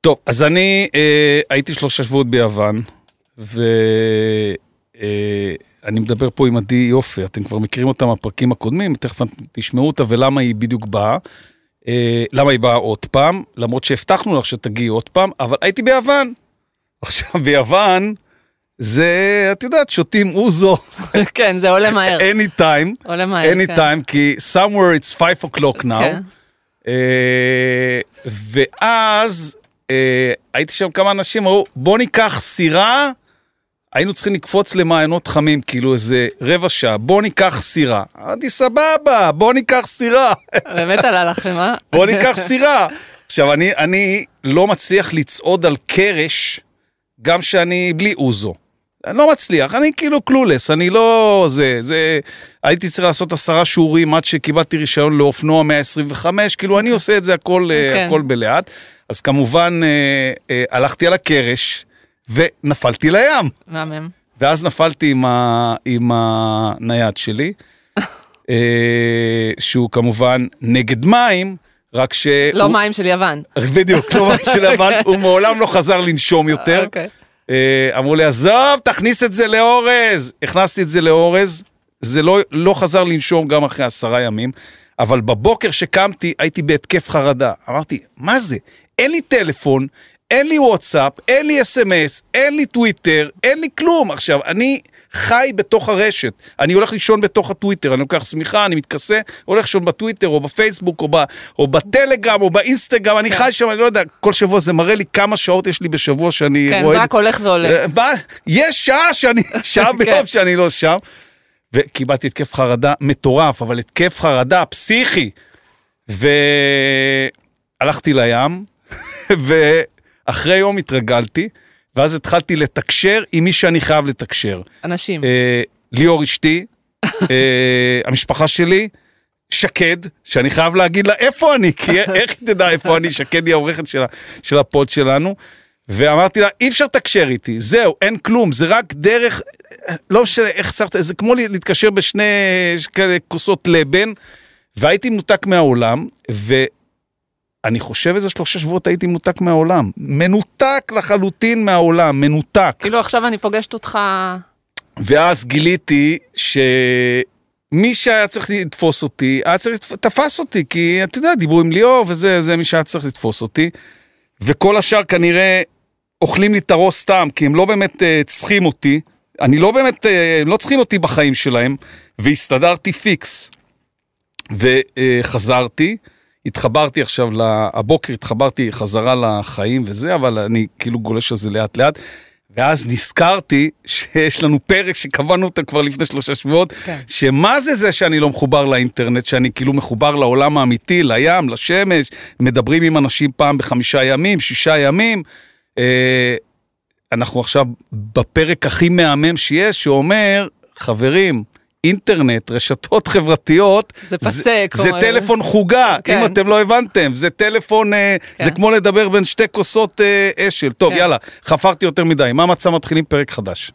טוב, אז אני אה, הייתי שלושה שבועות ביוון, ואני אה, מדבר פה עם עדי יופי, אתם כבר מכירים אותה מהפרקים הקודמים, תכף תשמעו אותה ולמה היא בדיוק באה. אה, למה היא באה עוד פעם, למרות שהבטחנו לך שתגיעי עוד פעם, אבל הייתי ביוון. עכשיו, ביוון, זה, את יודעת, שותים אוזו. כן, זה עולה מהר. anytime. עולה מהר, anytime, כן. כי somewhere it's 5 o'clock now. כן. אה, ואז אה, הייתי שם כמה אנשים, אמרו, בוא ניקח סירה, היינו צריכים לקפוץ למעיינות חמים, כאילו איזה רבע שעה, בוא ניקח סירה. אמרתי, סבבה, בוא ניקח סירה. באמת עלה לכם, אה? בוא ניקח סירה. עכשיו, אני, אני לא מצליח לצעוד על קרש, גם שאני בלי אוזו. אני לא מצליח, אני כאילו קלולס, אני לא... זה, זה... הייתי צריך לעשות עשרה שיעורים עד שקיבלתי רישיון לאופנוע 125, כאילו אני עושה את זה הכל, אה, כן. הכל בלאט. אז כמובן, אה, אה, הלכתי על הקרש ונפלתי לים. מהמם. ואז נפלתי עם, ה... עם הנייד שלי, אה, שהוא כמובן נגד מים, רק ש... לא הוא- מים של יוון. בדיוק, לא מים של לבן, הוא מעולם לא חזר לנשום יותר. אוקיי. אה, אמרו לי, עזוב, תכניס את זה לאורז. הכנסתי את זה לאורז, זה לא, לא חזר לנשום גם אחרי עשרה ימים, אבל בבוקר שקמתי הייתי בהתקף חרדה. אמרתי, מה זה? אין לי טלפון, אין לי וואטסאפ, אין לי אס.אם.אס, אין לי טוויטר, אין לי כלום. עכשיו, אני חי בתוך הרשת. אני הולך לישון בתוך הטוויטר, אני לוקח שמיכה, אני מתכסה, הולך לישון בטוויטר, או בפייסבוק, או, ב, או בטלגרם, או באינסטגרם, אני כן. חי שם, אני לא יודע, כל שבוע זה מראה לי כמה שעות יש לי בשבוע שאני כן, רואה... זה רק הולך ועולה. אה, מה? יש שעה שאני, שעה ביום כן. שאני לא שם. וקיבלתי התקף חרדה מטורף, אבל התקף חרדה פסיכי. והלכתי לים, ואחרי יום התרגלתי, ואז התחלתי לתקשר עם מי שאני חייב לתקשר. אנשים. אה, ליאור אשתי, אה, המשפחה שלי, שקד, שאני חייב להגיד לה איפה אני, כי איך היא תדע איפה אני, שקד היא העורכת של, של הפוד שלנו. ואמרתי לה, אי אפשר לתקשר איתי, זהו, אין כלום, זה רק דרך, לא משנה איך שמת, זה כמו להתקשר בשני כאלה כוסות לבן, והייתי מנותק מהעולם, ואני חושב איזה שלושה שבועות הייתי מנותק מהעולם. מנותק לחלוטין מהעולם, מנותק. כאילו עכשיו אני פוגשת אותך... ואז גיליתי שמי שהיה צריך לתפוס אותי, היה צריך, לתפ- תפס אותי, כי אתה יודע, דיברו עם ליאור וזה, זה מי שהיה צריך לתפוס אותי. וכל השאר כנראה אוכלים לי את הראש סתם, כי הם לא באמת uh, צריכים אותי. אני לא באמת, uh, הם לא צריכים אותי בחיים שלהם, והסתדרתי פיקס. וחזרתי, התחברתי עכשיו, הבוקר התחברתי חזרה לחיים וזה, אבל אני כאילו גולש על זה לאט לאט. ואז נזכרתי שיש לנו פרק שקבענו אותו כבר לפני שלושה שבועות, כן. שמה זה זה שאני לא מחובר לאינטרנט, שאני כאילו מחובר לעולם האמיתי, לים, לשמש, מדברים עם אנשים פעם בחמישה ימים, שישה ימים. אה, אנחנו עכשיו בפרק הכי מהמם שיש, שאומר, חברים, אינטרנט, רשתות חברתיות, זה פסה, זה, זה כמו- טלפון חוגה, כן. אם אתם לא הבנתם, זה טלפון, אה, כן. זה כמו לדבר בין שתי כוסות אה, אשל. טוב, כן. יאללה, חפרתי יותר מדי, מה המצב מתחילים פרק חדש.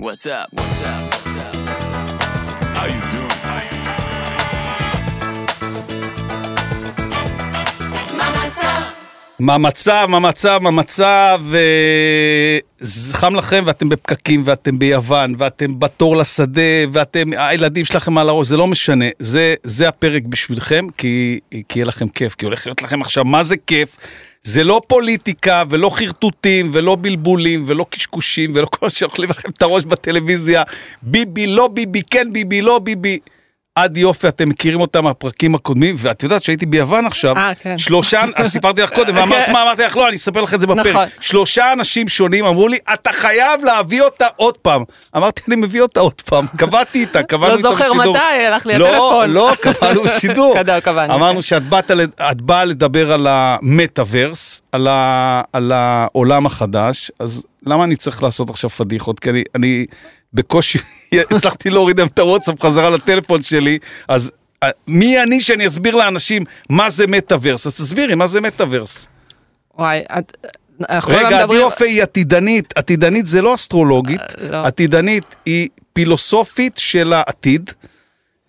What's up? What's up? מה המצב, מה המצב, מה המצב, אה, חם לכם ואתם בפקקים ואתם ביוון ואתם בתור לשדה ואתם, הילדים שלכם על הראש, זה לא משנה, זה, זה הפרק בשבילכם כי, כי יהיה לכם כיף, כי הולך להיות לכם עכשיו, מה זה כיף? זה לא פוליטיקה ולא חרטוטים ולא בלבולים ולא קשקושים ולא כל שאוכלים לכם את הראש בטלוויזיה, ביבי, לא ביבי, כן ביבי, לא ביבי. עד יופי, אתם מכירים אותם מהפרקים הקודמים, ואת יודעת שהייתי ביוון עכשיו, אה, כן. שלושה, סיפרתי לך קודם, ואמרת מה, אמרתי לך, לא, אני אספר לך את זה בפרק. נכון. שלושה אנשים שונים אמרו לי, אתה חייב להביא אותה עוד פעם. אמרתי, אני מביא אותה עוד פעם, קבעתי איתה, קבענו לא איתה זוכר בשידור. מתי, הלך לי לא, הטלפון. לא, קבענו בשידור. קבענו, קבענו. אמרנו שאת באה לדבר על המטאוורס, על ה- על העולם החדש, אז למה אני צריך לעשות עכשיו פדיחות? כי אני- אני בקושי הצלחתי להוריד להם את הוואטסאפ חזרה לטלפון שלי, אז אה, מי אני שאני אסביר לאנשים מה זה מטאוורס? אז תסבירי, מה זה מטאוורס? וואי, את... לא רגע, מדברים... יופי היא עתידנית, עתידנית זה לא אסטרולוגית, אה, לא. עתידנית היא פילוסופית של העתיד.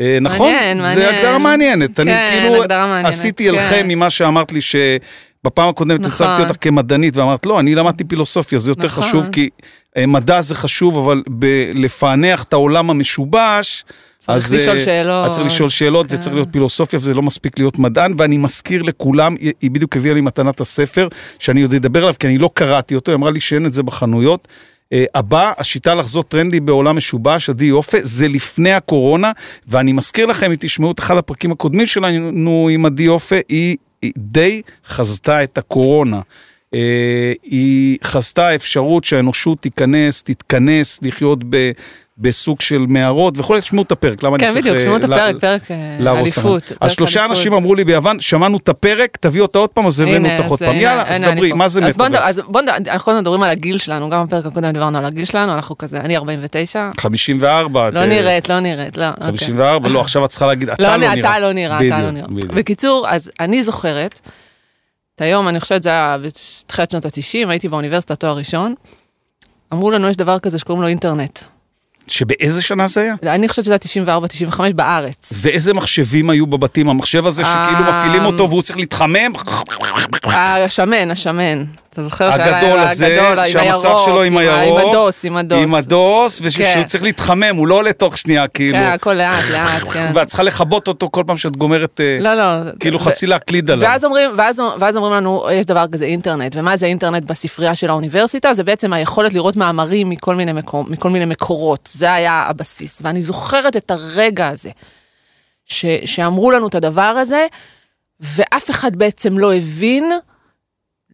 אה, נכון? מעניין, זה מעניין. הגדרה מעניינת. אני כן, כאילו הגדרה מעניינת, עשיתי כן. אלחם ממה שאמרת לי שבפעם הקודמת נכון. הצגתי אותך כמדענית ואמרת לא, אני למדתי פילוסופיה, זה יותר נכון. חשוב כי מדע זה חשוב, אבל לפענח את העולם המשובש, צריך אז, לשאול אה, שאלות. צריך לשאול שאלות כן. וצריך להיות פילוסופיה וזה לא מספיק להיות מדען ואני מזכיר לכולם, היא, בדיוק הביאה לי מתנת הספר שאני עוד אדבר עליו כי אני לא קראתי אותו, היא אמרה לי שאין את זה בחנויות. Uh, הבא, השיטה לחזות טרנדי בעולם משובש, עדי יופה, זה לפני הקורונה, ואני מזכיר לכם, אם תשמעו את אחד הפרקים הקודמים שלנו עם עדי יופה, היא, היא די חזתה את הקורונה. Uh, היא חזתה אפשרות שהאנושות תיכנס, תתכנס, לחיות ב, בסוג של מערות וכולי, תשמעו את הפרק, למה כן, אני צריך... בדיוק, אה, שמעו את לה- הפרק, פרק אה, אליפות. אז שלושה. אנשים אמרו לי ביוון, שמענו את הפרק, תביא אותה עוד פעם, אז הבאנו אותך עוד פעם. יאללה, אז דברי. מה זה מטאברס? אז בוא נדבר, אנחנו קודם מדברים על הגיל שלנו, גם בפרק הקודם דיברנו על הגיל שלנו, אנחנו כזה, אני 49, 54. את, לא אה, נראית, לא נראית, לא. אוקיי. 54, לא, עכשיו את צריכה להגיד, אתה לא, לא נראה. אתה לא נראה, אתה לא נראה. בקיצור, אז אני זוכרת, את היום, אני חושבת שזה היה בתחילת שנות ה-90, הייתי באוניברסיטה תואר ראשון, אמרו לנו, יש דבר כזה שקוראים לו אינטרנט. שבאיזה שנה זה היה? אני חושבת שזה היה 94-95 בארץ. ואיזה מחשבים היו בבתים? המחשב הזה שכאילו אה, מפעילים אותו והוא צריך להתחמם? השמן, השמן. אתה זוכר שהיה הגדול הזה, שהמסך שלו עם הירוק, עם הדוס, עם הדוס. עם הדוס, ושהוא כן. צריך להתחמם, הוא לא עולה תוך שנייה, כאילו. כן, הכל לאט, לאט, כן. ואת צריכה לכבות אותו כל פעם שאת גומרת, אה, לא, לא. כאילו חצי להקליד עליו. ואז אומרים, ואז אומרים לנו, יש דבר כזה אינטרנט, ומה זה אינטרנט בספרייה של האוניברסיטה? זה בעצם היכולת לראות מאמרים מכל מיני, מקור, מכל מיני מקורות, זה היה הבסיס. ואני זוכרת את הרגע הזה, ש, שאמרו לנו את הדבר הזה, ואף אחד בעצם לא הבין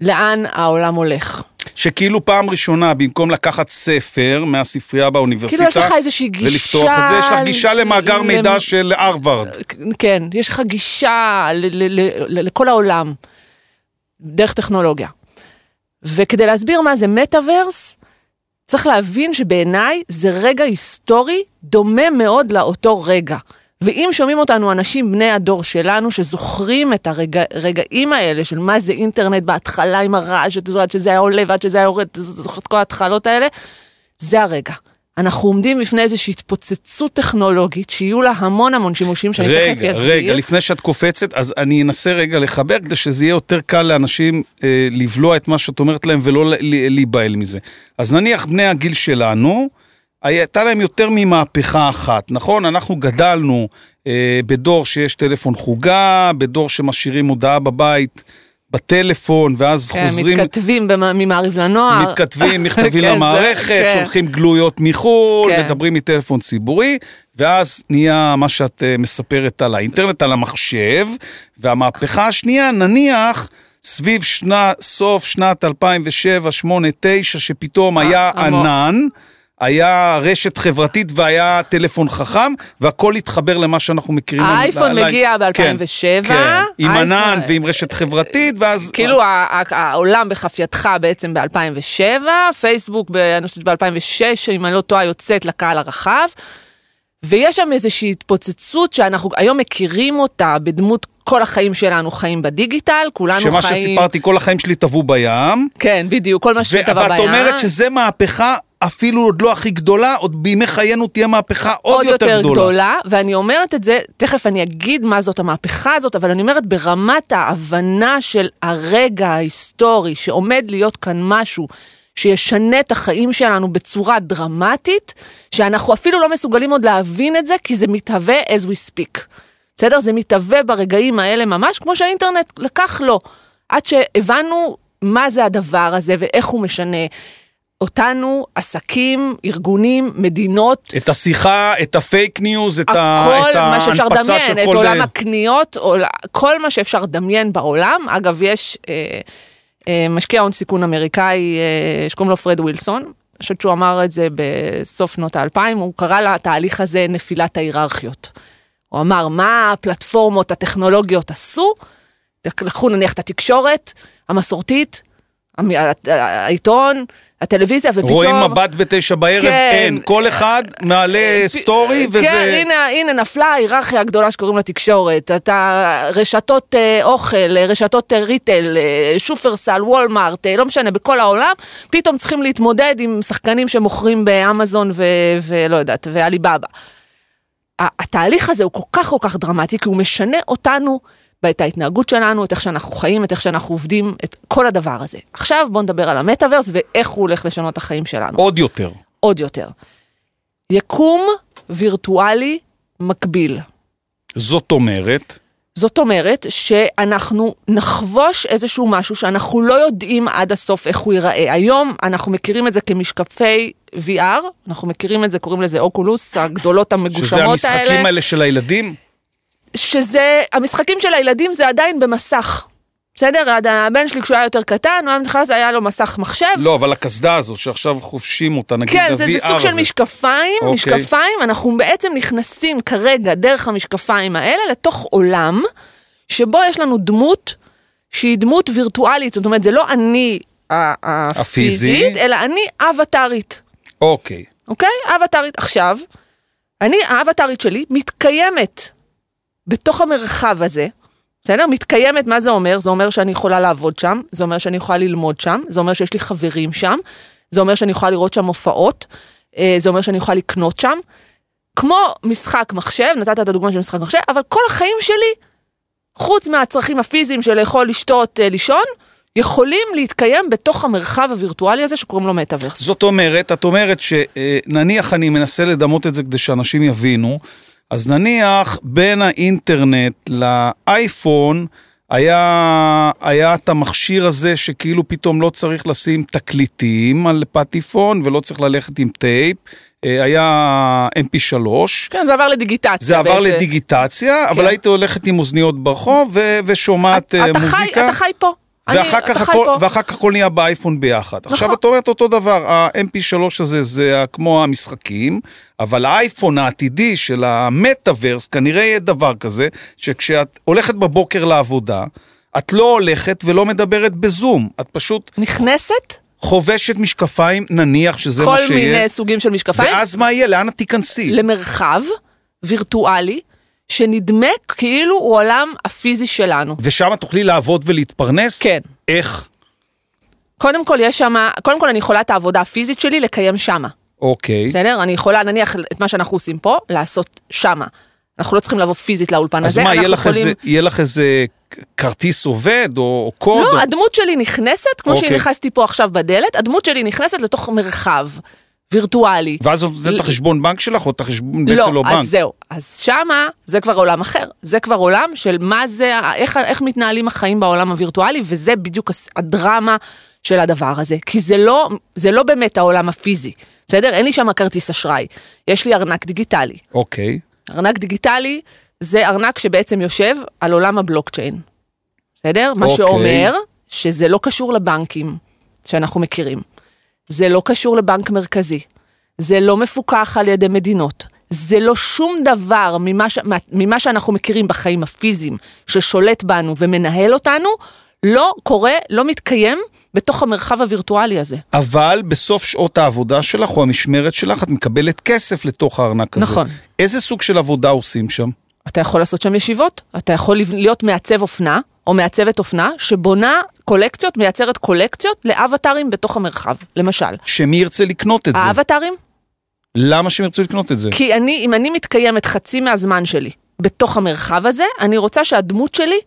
לאן העולם הולך. שכאילו פעם ראשונה, במקום לקחת ספר מהספרייה באוניברסיטה, כאילו יש לך איזושהי גישה... ולפתוח את זה, יש לך גישה למאגר למ- מידע של הרווארד. כן, יש לך גישה ל- ל- ל- ל- לכל העולם, דרך טכנולוגיה. וכדי להסביר מה זה מטאוורס, צריך להבין שבעיניי זה רגע היסטורי דומה מאוד לאותו רגע. ואם שומעים אותנו אנשים בני הדור שלנו שזוכרים את הרגעים האלה של מה זה אינטרנט בהתחלה עם הרעש, את יודעת שזה היה עולה ועד שזה היה יורד, זוכר את כל ההתחלות האלה, זה הרגע. אנחנו עומדים בפני איזושהי התפוצצות טכנולוגית שיהיו לה המון המון שימושים שאני תכף רגע, אסביר. רגע, לפני שאת קופצת, אז אני אנסה רגע לחבר כדי שזה יהיה יותר קל לאנשים אה, לבלוע את מה שאת אומרת להם ולא להיבהל מזה. אז נניח בני הגיל שלנו, הייתה להם יותר ממהפכה אחת, נכון? אנחנו גדלנו אה, בדור שיש טלפון חוגה, בדור שמשאירים הודעה בבית. בטלפון, ואז כן, חוזרים, מתכתבים במ- ממעריב לנוער. מתכתבים מכתבים כן, זה- למערכת, כן. שולחים גלויות מחו"ל, כן. מדברים מטלפון ציבורי, ואז נהיה מה שאת אה, מספרת על האינטרנט, על המחשב, והמהפכה השנייה, נניח, סביב שנה, סוף שנת 2007, 2008, 2009, שפתאום היה המו- ענן. היה רשת חברתית והיה טלפון חכם, והכל התחבר למה שאנחנו מכירים. האייפון ל- מגיע כן, 2007, כן, עם האייפון- ענן ועם רשת חברתית, ואז... כאילו העולם בכף ידך בעצם ב-2007, פייסבוק, אני חושבת ב-2006, אם אני לא טועה, יוצאת לקהל הרחב, ויש שם איזושהי התפוצצות שאנחנו היום מכירים אותה בדמות כל החיים שלנו חיים בדיגיטל, כולנו שמה חיים... שסיפרתי, כל החיים שלי טבעו בים. כן, בדיוק, כל מה שאתה בים. ואת אומרת שזה מהפכה אפילו עוד לא הכי גדולה, עוד בימי חיינו תהיה מהפכה עוד, עוד יותר, יותר גדולה. גדולה, ואני אומרת את זה, תכף אני אגיד מה זאת המהפכה הזאת, אבל אני אומרת ברמת ההבנה של הרגע ההיסטורי שעומד להיות כאן משהו שישנה את החיים שלנו בצורה דרמטית, שאנחנו אפילו לא מסוגלים עוד להבין את זה, כי זה מתהווה as we speak. בסדר? זה מתהווה ברגעים האלה ממש, כמו שהאינטרנט לקח לו, עד שהבנו מה זה הדבר הזה ואיך הוא משנה. אותנו, עסקים, ארגונים, מדינות, את השיחה, את הפייק ניוז, את, ה- הכל את מה שאפשר ההנפצה לדמיין, של את כל... עולם הקניות, עול- כל מה שאפשר לדמיין בעולם. אגב, יש אה, אה, משקיע הון סיכון אמריקאי אה, שקוראים לו פרד ווילסון, אני חושבת שהוא אמר את זה בסוף שנות האלפיים, הוא קרא לתהליך הזה נפילת ההיררכיות. הוא אמר, מה הפלטפורמות הטכנולוגיות עשו? לקחו נניח את התקשורת המסורתית, המ- העיתון, הטלוויזיה, ופתאום... רואים מבט בתשע בערב, כן. אין. כל אחד מעלה סטורי, וזה... כן, הנה, הנה נפלה ההיררכיה הגדולה שקוראים לה תקשורת. אתה, רשתות אה, אוכל, אה, רשתות אה, ריטל, אה, שופרסל, וולמארט, אה, לא משנה, בכל העולם, פתאום צריכים להתמודד עם שחקנים שמוכרים באמזון ו- ולא יודעת, ועליבאבא. התהליך הזה הוא כל כך כל כך דרמטי, כי הוא משנה אותנו, ואת ההתנהגות שלנו, את איך שאנחנו חיים, את איך שאנחנו עובדים, את כל הדבר הזה. עכשיו בואו נדבר על המטאוורס ואיך הוא הולך לשנות את החיים שלנו. עוד יותר. עוד יותר. יקום וירטואלי מקביל. זאת אומרת, זאת אומרת שאנחנו נחבוש איזשהו משהו שאנחנו לא יודעים עד הסוף איך הוא ייראה. היום אנחנו מכירים את זה כמשקפי VR, אנחנו מכירים את זה, קוראים לזה אוקולוס, הגדולות שזה המגושמות האלה. המשחקים האלה של הילדים, שזה, המשחקים של הילדים זה עדיין במסך. בסדר? עד הבן שלי כשהוא היה יותר קטן, הוא היה נכנס, היה לו מסך מחשב. לא, אבל הקסדה הזו שעכשיו חופשים אותה, נגיד כן, ב-VR זה, זה סוג של הזה. משקפיים, אוקיי. משקפיים, אנחנו בעצם נכנסים כרגע דרך המשקפיים האלה לתוך עולם, שבו יש לנו דמות שהיא דמות וירטואלית, זאת אומרת, זה לא אני הפיזית, הפיזי. אלא אני אבטארית, אוקיי. אוקיי? אבטארית. עכשיו, אני, האבטארית שלי מתקיימת בתוך המרחב הזה, בסדר? מתקיימת, מה זה אומר? זה אומר שאני יכולה לעבוד שם, זה אומר שאני יכולה ללמוד שם, זה אומר שיש לי חברים שם, זה אומר שאני יכולה לראות שם הופעות, אה, זה אומר שאני יכולה לקנות שם. כמו משחק מחשב, נתת את הדוגמה של משחק מחשב, אבל כל החיים שלי, חוץ מהצרכים הפיזיים של לאכול, לשתות, אה, לישון, יכולים להתקיים בתוך המרחב הווירטואלי הזה שקוראים לו מטאוורס. זאת אומרת, את אומרת שנניח אני מנסה לדמות את זה כדי שאנשים יבינו, אז נניח בין האינטרנט לאייפון היה, היה את המכשיר הזה שכאילו פתאום לא צריך לשים תקליטים על פטיפון ולא צריך ללכת עם טייפ, אה, היה MP3. כן, זה עבר לדיגיטציה זה עבר בעצם. לדיגיטציה, אבל כן. היית הולכת עם אוזניות ברחוב ו- ושומעת אה, אתה חי, מוזיקה. אתה חי פה. ואחר כך, הכל. ואחר כך הכל נהיה באייפון ביחד. נכון. עכשיו את אומרת אותו דבר, ה-MP3 הזה זה כמו המשחקים, אבל האייפון העתידי של המטאוורס כנראה יהיה דבר כזה, שכשאת הולכת בבוקר לעבודה, את לא הולכת ולא מדברת בזום, את פשוט נכנסת חובשת משקפיים, נניח שזה מה כל שיהיה, מיני סוגים של משקפיים ואז מה יהיה? לאן את תיכנסי? למרחב וירטואלי שנדמה כאילו הוא העולם הפיזי שלנו. ושם תוכלי לעבוד ולהתפרנס? כן. איך? קודם כל יש שם, קודם כל אני יכולה את העבודה הפיזית שלי לקיים שמה, אוקיי. בסדר? אני יכולה נניח את מה שאנחנו עושים פה, לעשות שמה. אנחנו לא צריכים לבוא פיזית לאולפן אז הזה, מה, יהיה אנחנו לך, איזה, יכולים... יהיה לך איזה כרטיס עובד או, או קוד? לא, או... הדמות שלי נכנסת, כמו אוקיי. שנכנסתי פה עכשיו בדלת, הדמות שלי נכנסת לתוך מרחב וירטואלי. ואז את נותנת את החשבון בנק שלך או את החשבון בעצם לא, לא, בנק? אז זהו. אז שמה, זה כבר עולם אחר. זה כבר עולם של מה זה, איך, איך מתנהלים החיים בעולם הווירטואלי, וזה בדיוק הדרמה של הדבר הזה. כי זה לא, זה לא באמת העולם הפיזי, בסדר? אין לי שם כרטיס אשראי. יש לי ארנק דיגיטלי. אוקיי. ארנק דיגיטלי זה ארנק שבעצם יושב על עולם הבלוקצ'יין. בסדר? מה אוקיי. שאומר שזה לא קשור לבנקים שאנחנו מכירים. זה לא קשור לבנק מרכזי. זה לא מפוקח על ידי מדינות. זה לא שום דבר ממה, ש... ממה שאנחנו מכירים בחיים הפיזיים ששולט בנו ומנהל אותנו, לא קורה, לא מתקיים בתוך המרחב הווירטואלי הזה. אבל בסוף שעות העבודה שלך או המשמרת שלך את מקבלת כסף לתוך הארנק הזה. נכון. איזה סוג של עבודה עושים שם? אתה יכול לעשות שם ישיבות, אתה יכול להיות מעצב אופנה, או מעצבת אופנה, שבונה קולקציות, מייצרת קולקציות לאבטרים בתוך המרחב, למשל. שמי ירצה לקנות את זה? האבטרים? למה שהם ירצו לקנות את זה? כי אני, אם אני מתקיימת חצי מהזמן שלי בתוך המרחב הזה, אני רוצה שהדמות שלי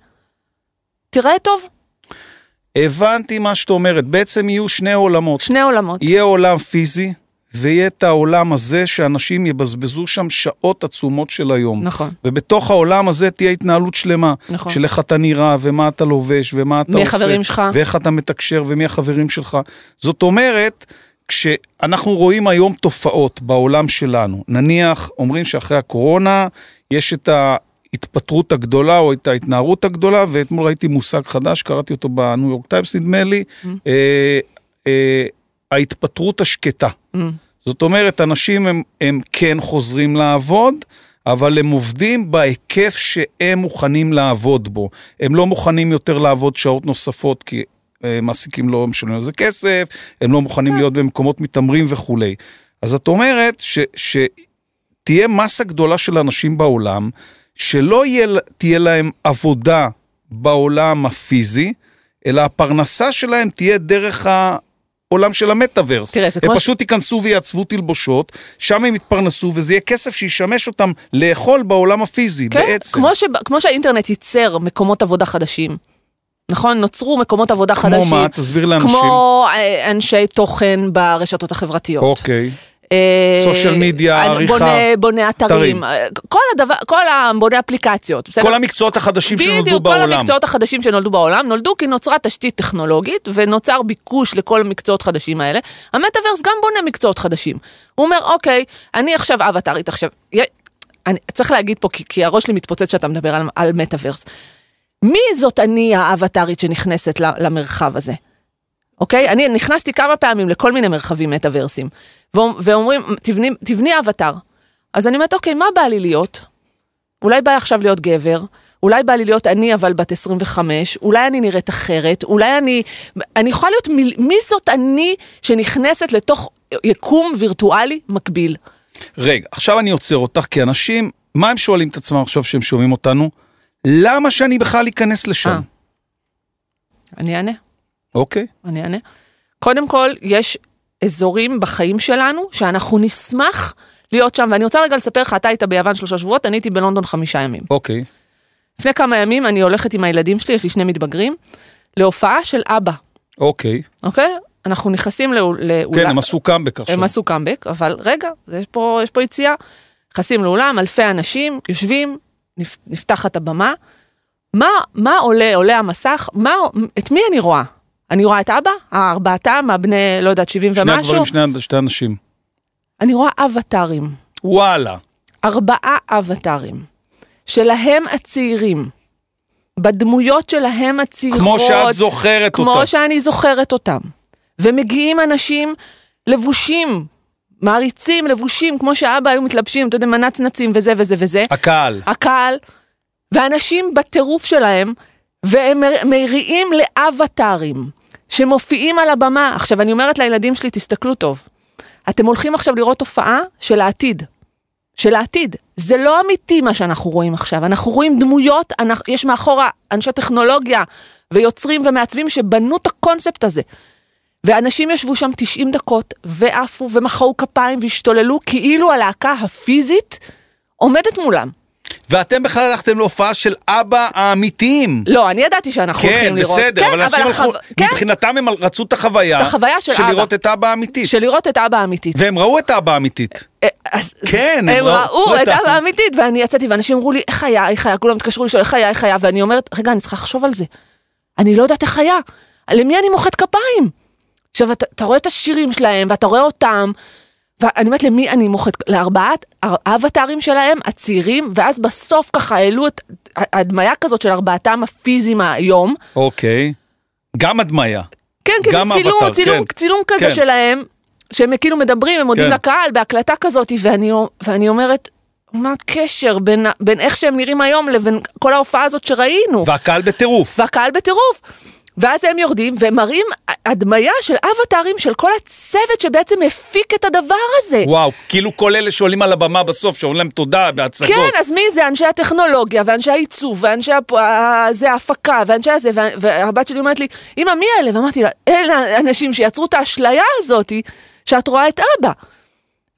תיראה טוב. הבנתי מה שאת אומרת, בעצם יהיו שני עולמות. שני עולמות. יהיה עולם פיזי, ויהיה את העולם הזה שאנשים יבזבזו שם שעות עצומות של היום. נכון. ובתוך העולם הזה תהיה התנהלות שלמה. נכון. של איך אתה נראה, ומה אתה לובש, ומה אתה מי עושה. החברים שלך. ואיך אתה מתקשר, ומי החברים שלך. זאת אומרת, כשאנחנו רואים היום תופעות בעולם שלנו, נניח, אומרים שאחרי הקורונה יש את ההתפטרות הגדולה או את ההתנערות הגדולה, ואתמול ראיתי מושג חדש, קראתי אותו בניו יורק טיימס נדמה לי, Mm. אה, אה, ההתפטרות השקטה. Mm. זאת אומרת, אנשים הם, הם כן חוזרים לעבוד, אבל הם עובדים בהיקף שהם מוכנים לעבוד בו. הם לא מוכנים יותר לעבוד שעות נוספות, כי אה, מעסיקים לא משלמים על זה כסף, הם לא מוכנים להיות במקומות מתעמרים וכולי. אז את אומרת ש, שתהיה מסה גדולה של אנשים בעולם, שלא יהיה, תהיה להם עבודה בעולם הפיזי, אלא הפרנסה שלהם תהיה דרך העולם של המטאוורס. תראה, זה הם כמו פשוט ייכנסו ויעצבו תלבושות, שם הם יתפרנסו, וזה יהיה כסף שישמש אותם לאכול בעולם הפיזי, כן, בעצם. כמו, ש, כמו שהאינטרנט ייצר מקומות עבודה חדשים. נכון? נוצרו מקומות עבודה כמו חדשים. מה? תסביר לאנשים. כמו אה, אנשי תוכן ברשתות החברתיות. אוקיי. אה, סושיאל מדיה, עריכה, בונה, בונה אתרים. אה, כל הדבר, כל ה... בונה אפליקציות. בסדר? כל המקצועות החדשים שנולדו בדיוק, כל בעולם. המקצועות החדשים שנולדו בעולם נולדו כי נוצרה תשתית טכנולוגית ונוצר ביקוש לכל המקצועות חדשים האלה. המטאוורס גם בונה מקצועות חדשים. הוא אומר, אוקיי, אני עכשיו אבטארית, עכשיו, אני, צריך להגיד פה, כי, כי הראש שלי מתפוצץ כשאתה מדבר על, על מטאוורס. מי זאת אני האבטארית שנכנסת למרחב הזה? אוקיי? אני נכנסתי כמה פעמים לכל מיני מרחבים מטאוורסים, ואומרים, תבני, תבני אבטאר. אז אני אומרת, אוקיי, מה בא לי להיות? אולי בא עכשיו להיות גבר, אולי בא לי להיות אני אבל בת 25, אולי אני נראית אחרת, אולי אני, אני יכולה להיות, מי, מי זאת אני שנכנסת לתוך יקום וירטואלי מקביל? רגע, עכשיו אני עוצר אותך, כי אנשים, מה הם שואלים את עצמם עכשיו שהם שומעים אותנו? למה שאני בכלל אכנס לשם? אה. אני אענה, אוקיי. אני אענה. קודם כל, יש אזורים בחיים שלנו שאנחנו נשמח להיות שם, ואני רוצה רגע לספר לך, אתה היית ביוון שלושה שבועות, אני הייתי בלונדון חמישה ימים. אוקיי. לפני כמה ימים אני הולכת עם הילדים שלי, יש לי שני מתבגרים, להופעה של אבא, אוקיי. אוקיי? אנחנו נכנסים לאול... לאולם. כן, הם עשו קאמבק עכשיו. הם עשו קאמבק, אבל רגע, יש פה, יש פה יציאה. נכנסים לאולם, אלפי אנשים, יושבים, נפ, נפתחת הבמה. מה, מה עולה, עולה המסך, מה, את מי אני רואה? אני רואה את אבא, ארבעתם, הבני, לא יודעת, 70 שני ומשהו. הגברים, שני, שני אנשים. אני רואה אבטארים, וואלה. ארבעה אבטארים, שלהם הצעירים, בדמויות שלהם הצעירות. כמו שאת זוכרת כמו אותה. שאני זוכרת אותם. ומגיעים אנשים לבושים, מעריצים, לבושים, כמו שאבא היו מתלבשים, אתה יודע, מנצנצים וזה וזה וזה. הקהל. הקהל, ואנשים בטירוף שלהם, והם מר- מריעים לאבטארים שמופיעים על הבמה. עכשיו, אני אומרת לילדים שלי, תסתכלו טוב. אתם הולכים עכשיו לראות תופעה של העתיד. של העתיד. זה לא אמיתי מה שאנחנו רואים עכשיו. אנחנו רואים דמויות, אנחנו, יש מאחורה אנשי טכנולוגיה ויוצרים ומעצבים שבנו את הקונספט הזה. ואנשים ישבו שם 90 דקות ועפו ומחאו כפיים והשתוללו כאילו הלהקה הפיזית עומדת מולם. ואתם בכלל הלכתם להופעה של אבא האמיתיים. לא, אני ידעתי שאנחנו כן, הולכים לראות. בסדר, אבל אנשים הלכו, החו- כן, מבחינתם הם רצו את החוויה, את החוויה של אבא. לראות את אבא האמיתית. של לראות את אבא האמיתית. והם ראו את האבא האמיתית. אה, אז- כן, הם הם ראו את אבא האמיתית, ואני יצאתי, ואנשים אמרו לי, איך היה, איך היה, כולם התקשרו לשאול, איך היה, איך היה, ואני אומרת, רגע, אני צריכה לחשוב על זה. אני לא יודעת איך היה. למי אני מוחאת כפיים? עכשיו, אתה, אתה רואה את השירים שלהם, ואתה רואה אותם, ואני אומרת, למי אני מוחאת? לארבעת האבטרים שלהם, הצעירים, ואז בסוף ככה העלו את הדמיה כזאת של ארבעתם הפיזיים היום. אוקיי. גם הדמיה. כן, כן, גם צילום, אבטר, צילום, כן. צילום כזה כן. שלהם, שהם כאילו מדברים, הם מודים כן. לקהל בהקלטה כזאת, ואני, ואני אומרת, מה הקשר בין, בין איך שהם נראים היום לבין כל ההופעה הזאת שראינו? והקהל בטירוף. והקהל בטירוף. ואז הם יורדים והם מראים הדמיה של אבטרים של כל הצוות שבעצם הפיק את הדבר הזה. וואו, כאילו כל אלה שעולים על הבמה בסוף, שאומרים להם תודה בהצגות. כן, אז מי זה? אנשי הטכנולוגיה, ואנשי העיצוב, ואנשי הפ... זה ההפקה, ואנשי הזה, וה- והבת שלי אומרת לי, אמא, מי אלה? ואמרתי לה, אלה האנשים שיצרו את האשליה הזאת, שאת רואה את אבא.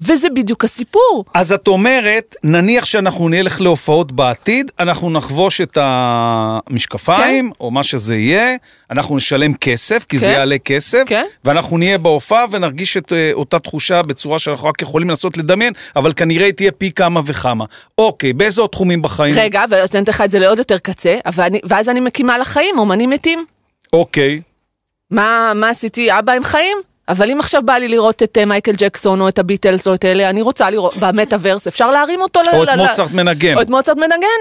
וזה בדיוק הסיפור. אז את אומרת, נניח שאנחנו נלך להופעות בעתיד, אנחנו נחבוש את המשקפיים, או מה שזה יהיה, אנחנו נשלם כסף, כי זה כן. יעלה כסף, כן. ואנחנו נהיה בהופעה ונרגיש את אה, אותה תחושה בצורה שאנחנו רק יכולים לנסות לדמיין, אבל כנראה היא תהיה פי כמה וכמה. אוקיי, באיזה עוד תחומים בחיים? רגע, ואני אתן לך את זה לעוד יותר קצה, אבל אני, ואז אני מקימה לחיים, אומנים מתים. אוקיי. מה, מה עשיתי? אבא הם חיים? אבל אם עכשיו בא לי לראות את אה, מייקל ג'קסון או את הביטלס או את אלה, אני רוצה לראות במטאוורס, אפשר להרים אותו ל... או את ל- מוצרט מנגן. או את מוצרט מנגן.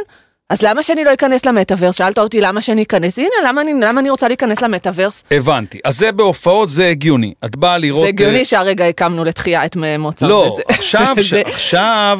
אז למה שאני לא אכנס למטאוורס? שאלת אותי למה שאני אכנס, הנה, למה אני, למה אני רוצה להיכנס למטאוורס? הבנתי. אז זה בהופעות, זה הגיוני. את באה לראות... זה הגיוני אה, שהרגע הקמנו לתחייה את מ- מוצרט. לא, וזה- עכשיו, ש... עכשיו,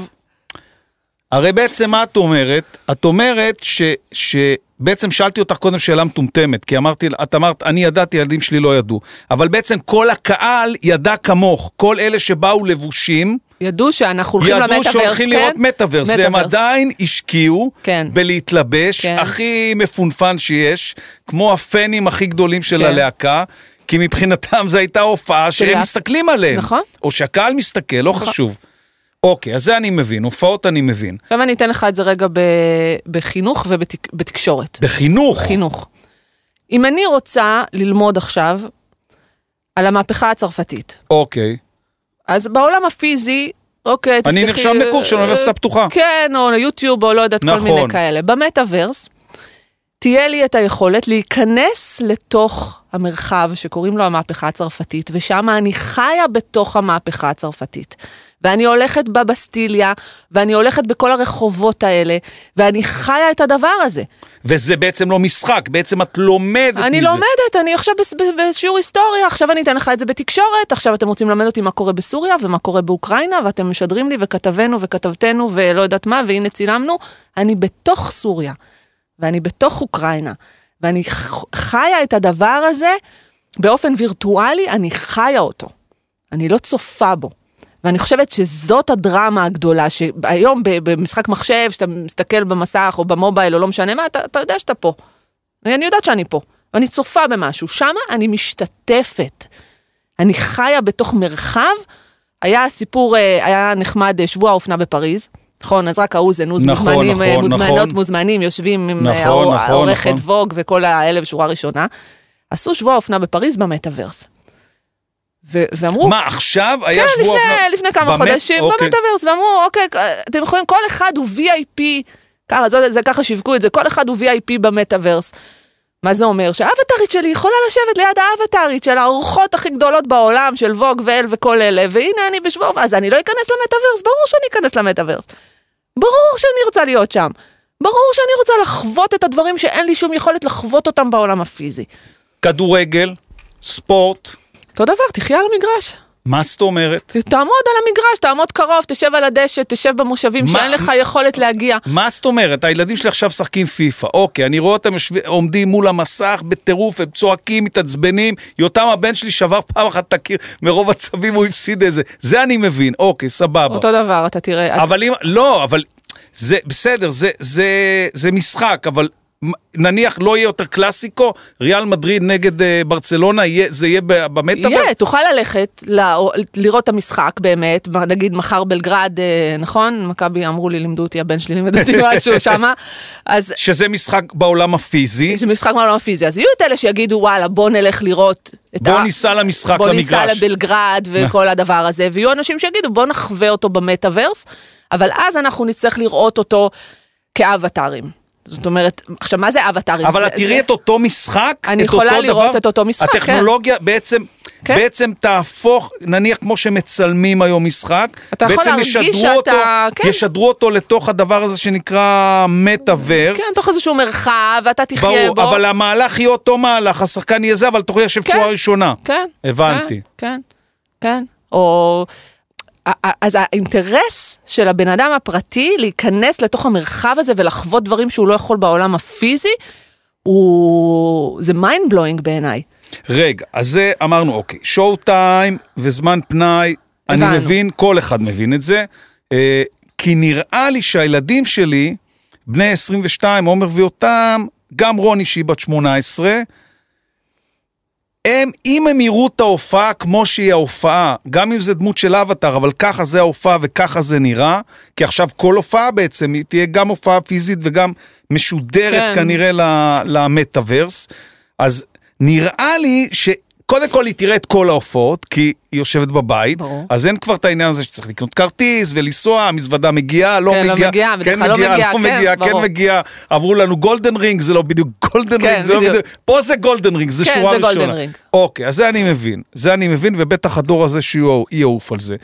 הרי בעצם מה את אומרת? את אומרת ש... שבעצם שאלתי אותך קודם שאלה מטומטמת, כי אמרתי, את אמרת, אני ידעתי, הילדים שלי לא ידעו. אבל בעצם כל הקהל ידע כמוך, כל אלה שבאו לבושים, ידעו שאנחנו הולכים ידעו למטאוורס, שהולכים כן? לראות מטאוורס, והם. עדיין השקיעו כן. בלהתלבש כן. הכי מפונפן שיש, כמו הפנים הכי גדולים של כן. הלהקה. כי מבחינתם זו הייתה הופעה שהם מסתכלים עליהם. נכון. או שהקהל מסתכל, לא נכון. חשוב. אוקיי, אז זה אני מבין, הופעות אני מבין. עכשיו אני אתן לך את זה רגע ב- בחינוך ובתקשורת. בחינוך. חינוך. אם אני רוצה ללמוד עכשיו על המהפכה הצרפתית, אוקיי. אז בעולם הפיזי, אוקיי, אני תפתחי, נרשם לקורס של אה, האוניברסיטה הפתוחה. כן, או יוטיוב, או לא יודעת, כל נכון. מיני כאלה. במטאוורס, תהיה לי את היכולת להיכנס לתוך המרחב שקוראים לו המהפכה הצרפתית, ושם אני חיה בתוך המהפכה הצרפתית. ואני הולכת בבסטיליה, ואני הולכת בכל הרחובות האלה, ואני חיה את הדבר הזה. וזה בעצם לא משחק, בעצם את לומדת מזה. אני לומדת, אני עכשיו בשיעור היסטוריה, עכשיו אני אתן לך את זה בתקשורת, עכשיו אתם רוצים ללמד אותי מה קורה בסוריה ומה קורה באוקראינה, ואתם משדרים לי וכתבנו וכתבתנו ולא יודעת מה, והנה צילמנו, אני בתוך סוריה, ואני בתוך אוקראינה, ואני חיה את הדבר הזה באופן וירטואלי, אני חיה אותו. אני לא צופה בו. ואני חושבת שזאת הדרמה הגדולה, שהיום במשחק מחשב, שאתה מסתכל במסך או במובייל או לא משנה מה, אתה, אתה יודע שאתה פה. אני יודעת שאני פה, ואני צופה במשהו, שמה אני משתתפת. אני חיה בתוך מרחב, היה סיפור, אה, היה נחמד, אה, שבוע האופנה בפריז. נכון, אז רק האוזן, עוז נכון, מוזמנים, אה, נכון, מוזמנות, נכון. מוזמנים, יושבים עם נכון, נכון, העורכת נכון. ווג וכל האלה בשורה ראשונה. עשו שבוע האופנה בפריז במטאוורס. ו- ואמרו, מה, עכשיו היה כן, שבוע... לפני, אופנה- לפני כמה באמת? חודשים, אוקיי. במטאוורס, ואמרו, אוקיי, אתם יכולים, כל אחד הוא VIP, ככה, זה, זה ככה שיווקו את זה, כל אחד הוא VIP במטאוורס. מה זה אומר? שהאבטרית שלי יכולה לשבת ליד האבטרית של האורחות הכי גדולות בעולם, של ווג ואל וכל אלה, והנה אני בשבוע, אז אני לא אכנס למטאוורס, ברור שאני אכנס למטאוורס. ברור שאני רוצה להיות שם. ברור שאני רוצה לחוות את הדברים שאין לי שום יכולת לחוות אותם בעולם הפיזי. כדורגל, ספורט, אותו דבר, תחיה על המגרש. מה זאת אומרת? תעמוד על המגרש, תעמוד קרוב, תשב על הדשא, תשב במושבים מה- שאין לך יכולת להגיע. מה זאת אומרת? הילדים שלי עכשיו משחקים פיפא. אוקיי, אני רואה אותם יושבים- עומדים מול המסך בטירוף, הם צועקים, מתעצבנים. יותם הבן שלי שבר פעם אחת את הקיר, מרוב עצבים הוא הפסיד איזה. זה אני מבין, אוקיי, סבבה. אותו דבר, אתה תראה. אבל אם, לא, אבל זה בסדר, זה, זה, זה משחק, אבל נניח לא יהיה יותר קלאסיקו, ריאל מדריד נגד אה, ברצלונה, יהיה, זה יהיה ב- במטאוורס? יהיה, תוכל ללכת לראות את המשחק באמת, נגיד מחר בלגרד, אה, נכון? מכבי אמרו לי, לימדו אותי, הבן שלי לימד אותי משהו שמה, אז שזה משחק בעולם הפיזי, זה משחק מהעולם הפיזי, אז יהיו את אלה שיגידו, וואלה, בוא נלך לראות את בוא ניסע למשחק, בוא ניסע למגרש. לבלגרד וכל הדבר הזה, ויהיו אנשים שיגידו, בוא נחווה אותו במטאוורס, אבל אז אנחנו נצטרך לראות אותו כאבטרים. זאת אומרת, עכשיו, מה זה אבטרים? אבל את תראי זה- את אותו משחק, אני את יכולה אותו לראות דבר, את אותו משחק, כן. הטכנולוגיה בעצם, כן. בעצם תהפוך, נניח כמו שמצלמים היום משחק, אתה יכול בעצם להרגיש ישדרו שאתה- אותו, כן. ישדרו אותו לתוך הדבר הזה שנקרא מטאוורס. כן, תוך איזשהו מרחב, ואתה תחיה ברור, בו. אבל המהלך יהיה אותו מהלך, השחקן יהיה זה, אבל תוכלי לשבת כן. שורה ראשונה. כן. הבנתי. כן, כן, כן. או... אז האינטרס של הבן אדם הפרטי להיכנס לתוך המרחב הזה ולחוות דברים שהוא לא יכול בעולם הפיזי, הוא... זה mind blowing בעיניי. רגע, אז זה אמרנו, אוקיי, שואו טיים וזמן פנאי, אני הבנו. מבין, כל אחד מבין את זה, אה, כי נראה לי שהילדים שלי, בני 22, עומר ויותם, גם רוני שהיא בת 18, הם, אם הם יראו את ההופעה כמו שהיא ההופעה, גם אם זה דמות של אבטאר, אבל ככה זה ההופעה וככה זה נראה, כי עכשיו כל הופעה בעצם, היא תהיה גם הופעה פיזית וגם משודרת כן. כנראה למטאוורס, אז נראה לי שקודם כל היא תראה את כל ההופעות, כי היא יושבת בבית, ברור. אז אין כבר את העניין הזה שצריך לקנות כרטיס ולנסוע, המזוודה מגיעה, לא כן, לא מגיעה, מגיעה, בדרך כן כלל לא מגיעה, מגיעה, לא כן, מגיעה, כן ברור. מגיעה, אמרו לנו golden ring, זה לא בדיוק golden כן, ring, זה לא בדיוק. בדיוק, פה זה golden ring, זה כן, שורה זה ראשונה. golden ring. אוקיי, אז זה אני מבין, זה אני מבין, ובטח הדור הזה שהוא יעוף על זה.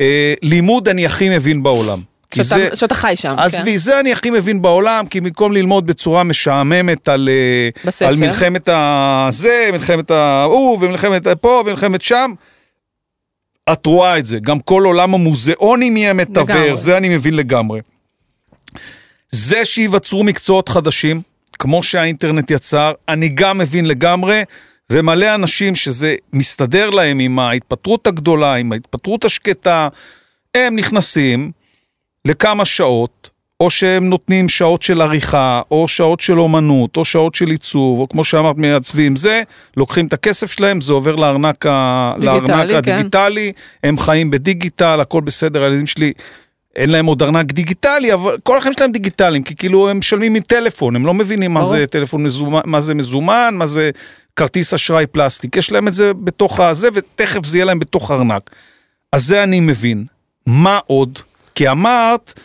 אה, לימוד אני הכי מבין בעולם. שאתה, זה, שאתה חי שם. כן. עזבי, זה אני הכי מבין בעולם, כי במקום ללמוד בצורה משעממת על, אה, בספר. על מלחמת הזה, מלחמת ההוא, ומלחמת פה, ומלחמת שם, את רואה את זה. גם כל עולם המוזיאונים יהיה. מטאוורס, זה אני מבין לגמרי. זה שייווצרו מקצועות חדשים, כמו שהאינטרנט יצר, אני גם מבין לגמרי, ומלא אנשים שזה מסתדר להם עם ההתפטרות הגדולה, עם ההתפטרות השקטה, הם נכנסים לכמה שעות, או שהם נותנים שעות של עריכה, או שעות של אומנות, או שעות של עיצוב, או כמו שאמרת, מייצבים זה, לוקחים את הכסף שלהם, זה עובר לארנק, ה... דיגיטלי, לארנק כן. הדיגיטלי, הם חיים בדיגיטל, הכל בסדר, הילדים שלי, אין להם עוד ארנק דיגיטלי, אבל כל החיים שלהם דיגיטליים, כי כאילו הם משלמים מטלפון, הם לא מבינים מה. זה טלפון מזומן, מה זה מזומן, מה זה כרטיס אשראי פלסטיק, יש להם את זה בתוך הזה, ותכף זה יהיה להם בתוך ארנק. אז זה אני מבין. מה עוד? כי אמרת,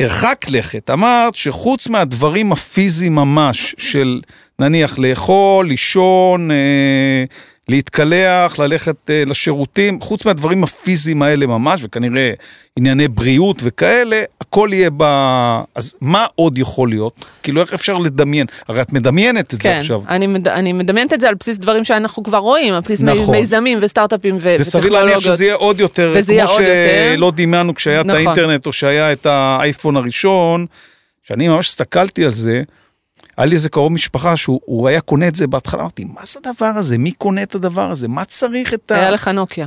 הרחק לכת, אמרת שחוץ מהדברים הפיזיים ממש, של נניח לאכול, לישון, אה, להתקלח, ללכת אה, לשירותים, חוץ מהדברים הפיזיים האלה ממש, וכנראה ענייני בריאות וכאלה, הכל יהיה ב... אז מה עוד יכול להיות? כאילו, איך אפשר לדמיין? הרי את מדמיינת את זה כן, עכשיו. אני, מד... אני מדמיינת את זה על בסיס דברים שאנחנו כבר רואים, על בסיס נכון. מיזמים וסטארט-אפים ו- וסביר להניח. שזה יהיה עוד יותר, כמו עוד יותר. שלא דמיינו כשהיה את נכון. האינטרנט או שהיה את האייפון הראשון, שאני ממש הסתכלתי על זה, היה לי איזה קרוב משפחה שהוא הוא היה קונה את זה בהתחלה, אמרתי, מה זה הדבר הזה? מי קונה את הדבר הזה? מה צריך את ה... היה לך נוקיה.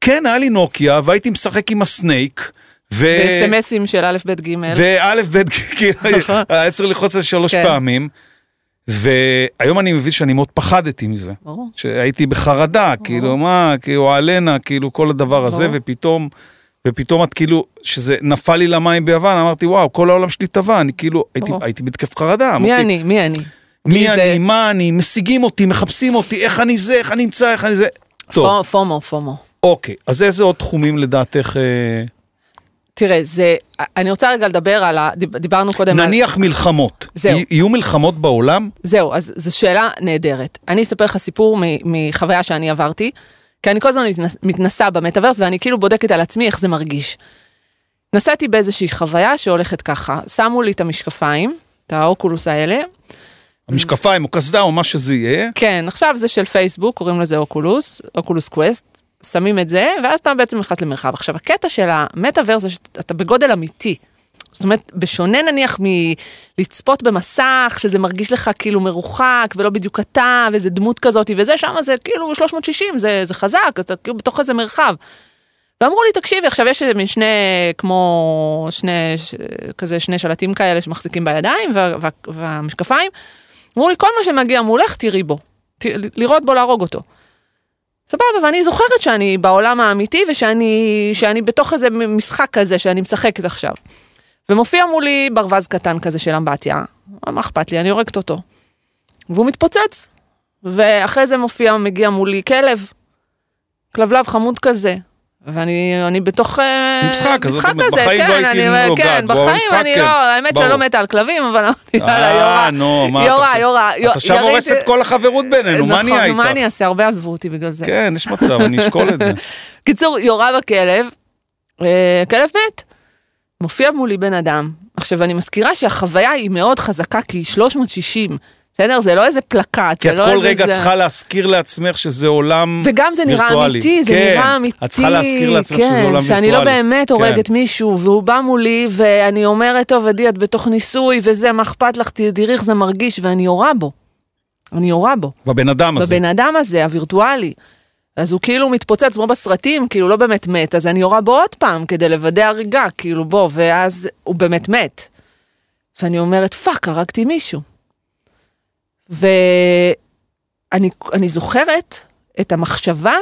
כן, היה לי נוקיה, והייתי משחק עם הסנייק, ו... וסמסים של א', ב', ג'. וא', ב', כאילו, נכון. היה צריך ללחוץ על שלוש כן. פעמים, והיום אני מבין שאני מאוד פחדתי מזה. ברור. שהייתי בחרדה, כאילו מה, כאילו אלנה, כאילו כל הדבר הזה, ברור. ופתאום, ופתאום את כאילו, שזה נפל לי למים ביוון, אמרתי וואו, כל העולם שלי טבע, אני כאילו, הייתי. הייתי בהתקף חרדה. מי אמרתי, אני? מי אני? מי זה- אני, מה אני, משיגים אותי, מחפשים אותי, איך אני זה, איך אני נמצא, איך אני זה. טוב, פו- פומו, פומו. אוקיי, אז איזה עוד תחומים לדעתך, אה, תראה, זה, אני רוצה רגע לדבר על ה... דיב- דיברנו קודם על... נניח מלחמות, זהו. יהיו מלחמות בעולם? זהו, אז זו שאלה נהדרת. אני אספר לך סיפור מחוויה שאני עברתי, כי אני כל הזמן מתנס, מתנסה במטאוורס ואני כאילו בודקת על עצמי איך זה מרגיש. נסעתי באיזושהי חוויה שהולכת ככה, שמו לי את המשקפיים, את ה Oculus האלה, המשקפיים או קסדה או מה שזה יהיה, כן, עכשיו זה של פייסבוק, קוראים לזה Oculus, Oculus Quest, שמים את זה, ואז אתה בעצם נכנס למרחב. עכשיו, הקטע של המטאוורס זה שאתה בגודל אמיתי. זאת אומרת, בשונה נניח מלצפות במסך, שזה מרגיש לך כאילו מרוחק, ולא בדיוק אתה, ואיזה דמות כזאת וזה, שם זה כאילו 360, זה, זה חזק, אתה כאילו בתוך איזה מרחב. ואמרו לי, תקשיבי, עכשיו יש מין שני, כמו שני, ש- כזה שני שלטים כאלה שמחזיקים בידיים, וה, וה, והמשקפיים. אמרו לי, כל מה שמגיע מולך, תראי בו. ת, לראות בו, להרוג אותו. סבבה, ואני זוכרת שאני בעולם האמיתי, ושאני שאני בתוך איזה משחק כזה שאני משחקת עכשיו. ומופיע מולי ברווז קטן כזה של אמבטיה, מה אכפת לי, אני הורגת אותו. והוא מתפוצץ. ואחרי זה מופיע, מגיע מולי כלב, כלבלב חמוד כזה. ואני אני בתוך אה, משחק, את משחק כזה, בחיים כן, לא אני, נוגעת כן, בו, אבל בחיים משחק אני כן. לא, האמת שאני. לא מתה על כלבים, אבל אמרתי, יאללה, אה, יורה, נו, מה אתה יורה, יורה, את עכשיו ירית- הורסת כל החברות בינינו, מה נהיה נכון, מה איתך? אני אעשה? הרבה עזבו אותי בגלל זה. כן, יש מצב, אני אשקול את זה. קיצור, יורה בכלב, אה, כלב מת. מופיע מולי בן אדם. עכשיו, אני מזכירה שהחוויה היא מאוד חזקה, כי היא 360, בסדר? זה לא איזה פלקט, כי זה את לא כל איזה... רגע זה... צריכה להזכיר לעצמך שזה עולם וגם זה נראה וירטואלי. אמיתי, זה כן, נראה אמיתי. את צריכה להזכיר לעצמך שזה כן, עולם שאני לא וירטואלי. באמת כן. הורגת מישהו, והוא בא מולי, ואני אומרת, טוב, עדי, את בתוך ניסוי, וזה, מה אכפת לך, תראי איך זה מרגיש, ואני יורה בו. אני יורה בו. בבן אדם הזה. בבן אדם הזה, הווירטואלי. אז הוא כאילו מתפוצץ כמו בסרטים, כאילו לא באמת מת, אז אני יורה בו עוד פעם כדי לוודא הריגה, כאילו בוא, ואז הוא באמת מת. ואני אומרת, fuck, הרגתי מישהו. ואני אני זוכרת את המחשבה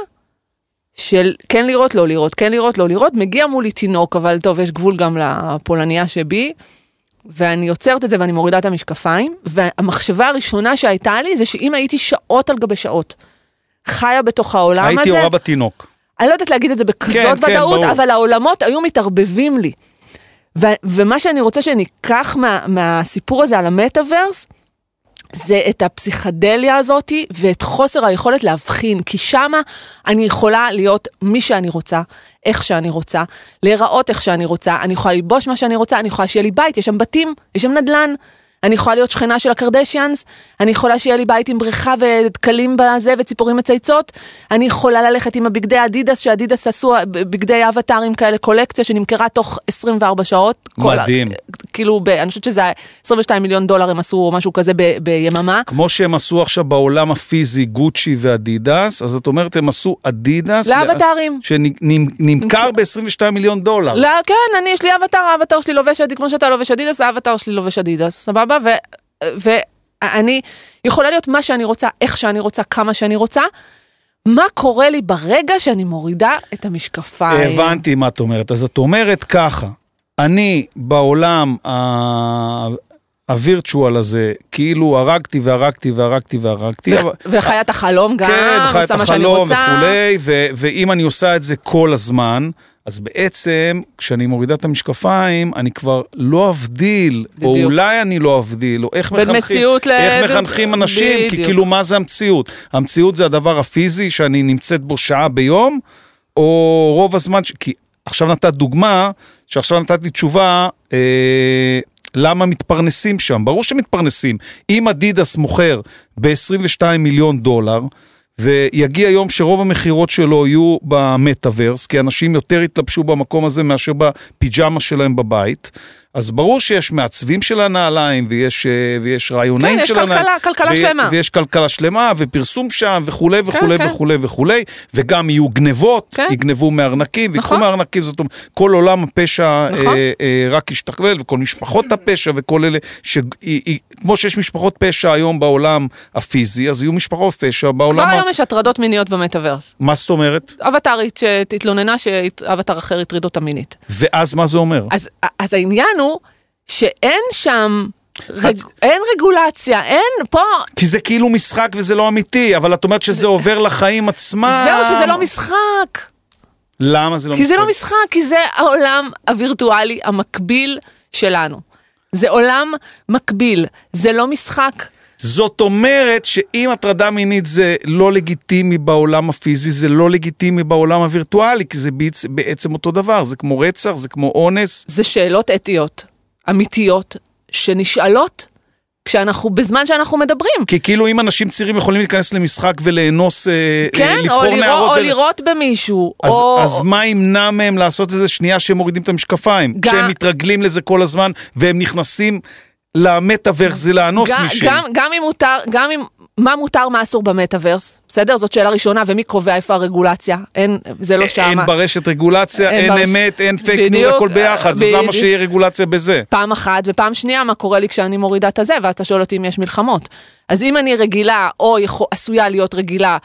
של כן לראות, לא לראות, כן לראות, לא לראות, מגיע מולי תינוק, אבל טוב, יש גבול גם לפולניה שבי, ואני עוצרת את זה ואני מורידה את המשקפיים, והמחשבה הראשונה שהייתה לי זה שאם הייתי שעות על גבי שעות חיה בתוך העולם הזה, הייתי יורה בתינוק. אני לא יודעת להגיד את זה בכזאת כן, כן, ודאות, ברור. אבל העולמות היו מתערבבים לי. ו- ומה שאני רוצה שניקח מה- מהסיפור הזה על המטאוורס, זה את הפסיכדליה הזאתי ואת חוסר היכולת להבחין, כי שמה אני יכולה להיות מי שאני רוצה, איך שאני רוצה, להיראות איך שאני רוצה, אני יכולה ללבוש מה שאני רוצה, אני יכולה שיהיה לי בית, יש שם בתים, יש שם נדל"ן. אני יכולה להיות שכנה של הקרדשיאנס, אני יכולה שיהיה לי בית עם בריכה ודקלים בזה וציפורים מצייצות, אני יכולה ללכת עם הבגדי אדידס, שאדידס עשו בגדי אבטארים כאלה, קולקציה שנמכרה תוך 24 שעות. כל מדהים. כאילו, ב, אני חושבת שזה היה 22 מיליון דולר הם עשו או משהו כזה ב, ביממה. כמו שהם עשו עכשיו בעולם הפיזי גוצ'י ואדידס, אז את אומרת הם עשו אדידס. לאווטארים. שנמכר ב-22 מיליון דולר. לא, כן, אני, יש לי אווטאר, האווטאר שלי לובש אדידס, כמו שאתה לובש אדידס, האווטאר שלי לובש אדידס, סבבה? ו- ואני יכולה להיות מה שאני רוצה, איך שאני רוצה, כמה שאני רוצה. מה קורה לי ברגע שאני מורידה את המשקפיים? הבנתי מה את אומרת. אז את אומרת ככה, אני בעולם הווירטואל הזה, כאילו הרגתי והרגתי והרגתי והרגתי. וחיית החלום גם, כן, עושה מה שאני החלום רוצה. וכולי, ו- ואם אני עושה את זה כל הזמן, אז בעצם כשאני מורידה את המשקפיים, אני כבר לא אבדיל, או בדיוק. אולי אני לא אבדיל, או איך מחנכים, ל- איך מחנכים אנשים, כי בדיוק. כאילו מה זה המציאות? המציאות זה הדבר הפיזי שאני נמצאת בו שעה ביום, או רוב הזמן, ש... כי עכשיו נתת דוגמה, שעכשיו נתתי תשובה, אה, למה מתפרנסים שם? ברור שמתפרנסים. אם אדידס מוכר ב-22 מיליון דולר, ויגיע יום שרוב המכירות שלו יהיו במטאוורס, כי אנשים יותר יתלבשו במקום הזה מאשר בפיג'מה שלהם בבית, אז ברור שיש מעצבים של הנעליים, ויש, אה, ויש רעיונאים כן, יש של כלכלה- הנעליים. כלכלה ו- שלמה. ויש כלכלה שלמה, ופרסום שם, וכולי וכולי כן. וכולי וכולי, וגם יהיו גנבות, כן. יגנבו מארנקים, ויקחו נכון. מארנקים, זאת אומרת, כל עולם הפשע נכון. אה, אה, רק ישתכלל, וכל משפחות הפשע וכל אלה, ש... היא- היא- כמו שיש משפחות פשע היום בעולם הפיזי, אז יהיו משפחות פשע כבר בעולם... ה- היום יש הטרדות מיניות במטאוורס. מה זאת אומרת? אבטרית שהתלוננה שאבטר אחר הטריד אותה מינית. ואז מה זה אומר? אז, אז העניין הוא שאין שם, רג, אין רגולציה, אין, פה, כי זה כאילו משחק וזה לא אמיתי, אבל את אומרת שזה עובר לחיים עצמם. זהו שזה לא משחק. למה זה לא כי משחק? זה לא משחק, כי זה העולם הווירטואלי המקביל שלנו. זה עולם מקביל, זה לא משחק. זאת אומרת שאם הטרדה מינית זה לא לגיטימי בעולם הפיזי, זה לא לגיטימי בעולם הווירטואלי, כי זה בעצ... בעצם אותו דבר, זה כמו רצח, זה כמו אונס. זה שאלות אתיות, אמיתיות, שנשאלות כשאנחנו, בזמן שאנחנו מדברים. כי כאילו אם אנשים צעירים יכולים להיכנס למשחק ולאנוס, אה, כן, אה, או לבחור נערות, או ול- לירות במישהו, אז, או... אז מה ימנע מהם לעשות את זה שנייה שהם מורידים את המשקפיים? גם- כשהם מתרגלים לזה כל הזמן והם נכנסים למטאוורס זה לאנוס גם, מישהו. גם, גם אם מותר, גם אם, מה מותר, מה אסור במטאוורס, בסדר? זאת שאלה ראשונה, ומי קובע איפה הרגולציה? אין, זה לא שמה. אין ברשת רגולציה, אין אין ברש- אמת, אין פייק ניוז, בדיוק, הכל ביחד, אז. למה שיהיה רגולציה בזה? פעם אחת, ופעם שנייה, מה קורה לי כשאני מורידה את הזה, ואז אתה שואל אותי אם יש מלחמות. אז אם אני רגילה, או יכול, עשויה להיות רגילה,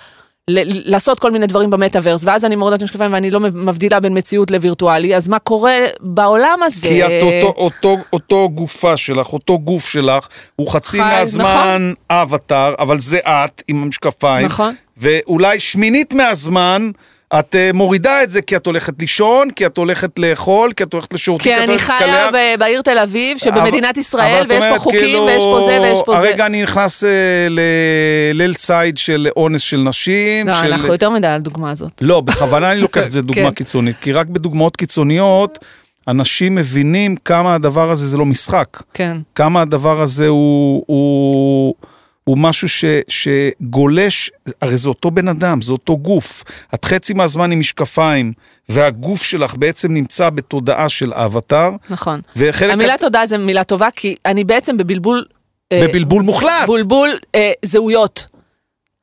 ל- לעשות כל מיני דברים במטאוורס, ואז אני מורידה את המשקפיים ואני לא מבדילה בין מציאות לווירטואלי, אז מה קורה בעולם הזה? כי את אותו, אותו, אותו גופה שלך, אותו גוף שלך, הוא חצי חי, מהזמן אווטאר, אבל זה את עם המשקפיים. נכון. ואולי שמינית מהזמן, את uh, מורידה את זה כי את הולכת לישון, כי את הולכת לאכול, כי את הולכת לשירותים, כי אני חיה בעיר תל אביב, שבמדינת אבל- ישראל, ויש פה חוקים, כאילו, ויש פה זה, ויש פה זה. הרגע אני נכנס uh, לליל ציד של אונס של נשים. לא, של... אנחנו יותר מדי על הדוגמה הזאת. לא, בכוונה אני לוקח את זה דוגמה כן. קיצונית, כי רק בדוגמאות קיצוניות, אנשים מבינים כמה הדבר הזה זה לא משחק. כן. כמה הדבר הזה הוא, הוא, הוא משהו ש, שגולש, הרי זה אותו בן אדם, זה אותו גוף. את חצי מהזמן עם משקפיים, והגוף שלך בעצם נמצא בתודעה של אבטאר, נכון. המילה תודה זה מילה טובה, כי אני בעצם בבלבול... אה, בבלבול מוחלט. בולבול אה, זהויות.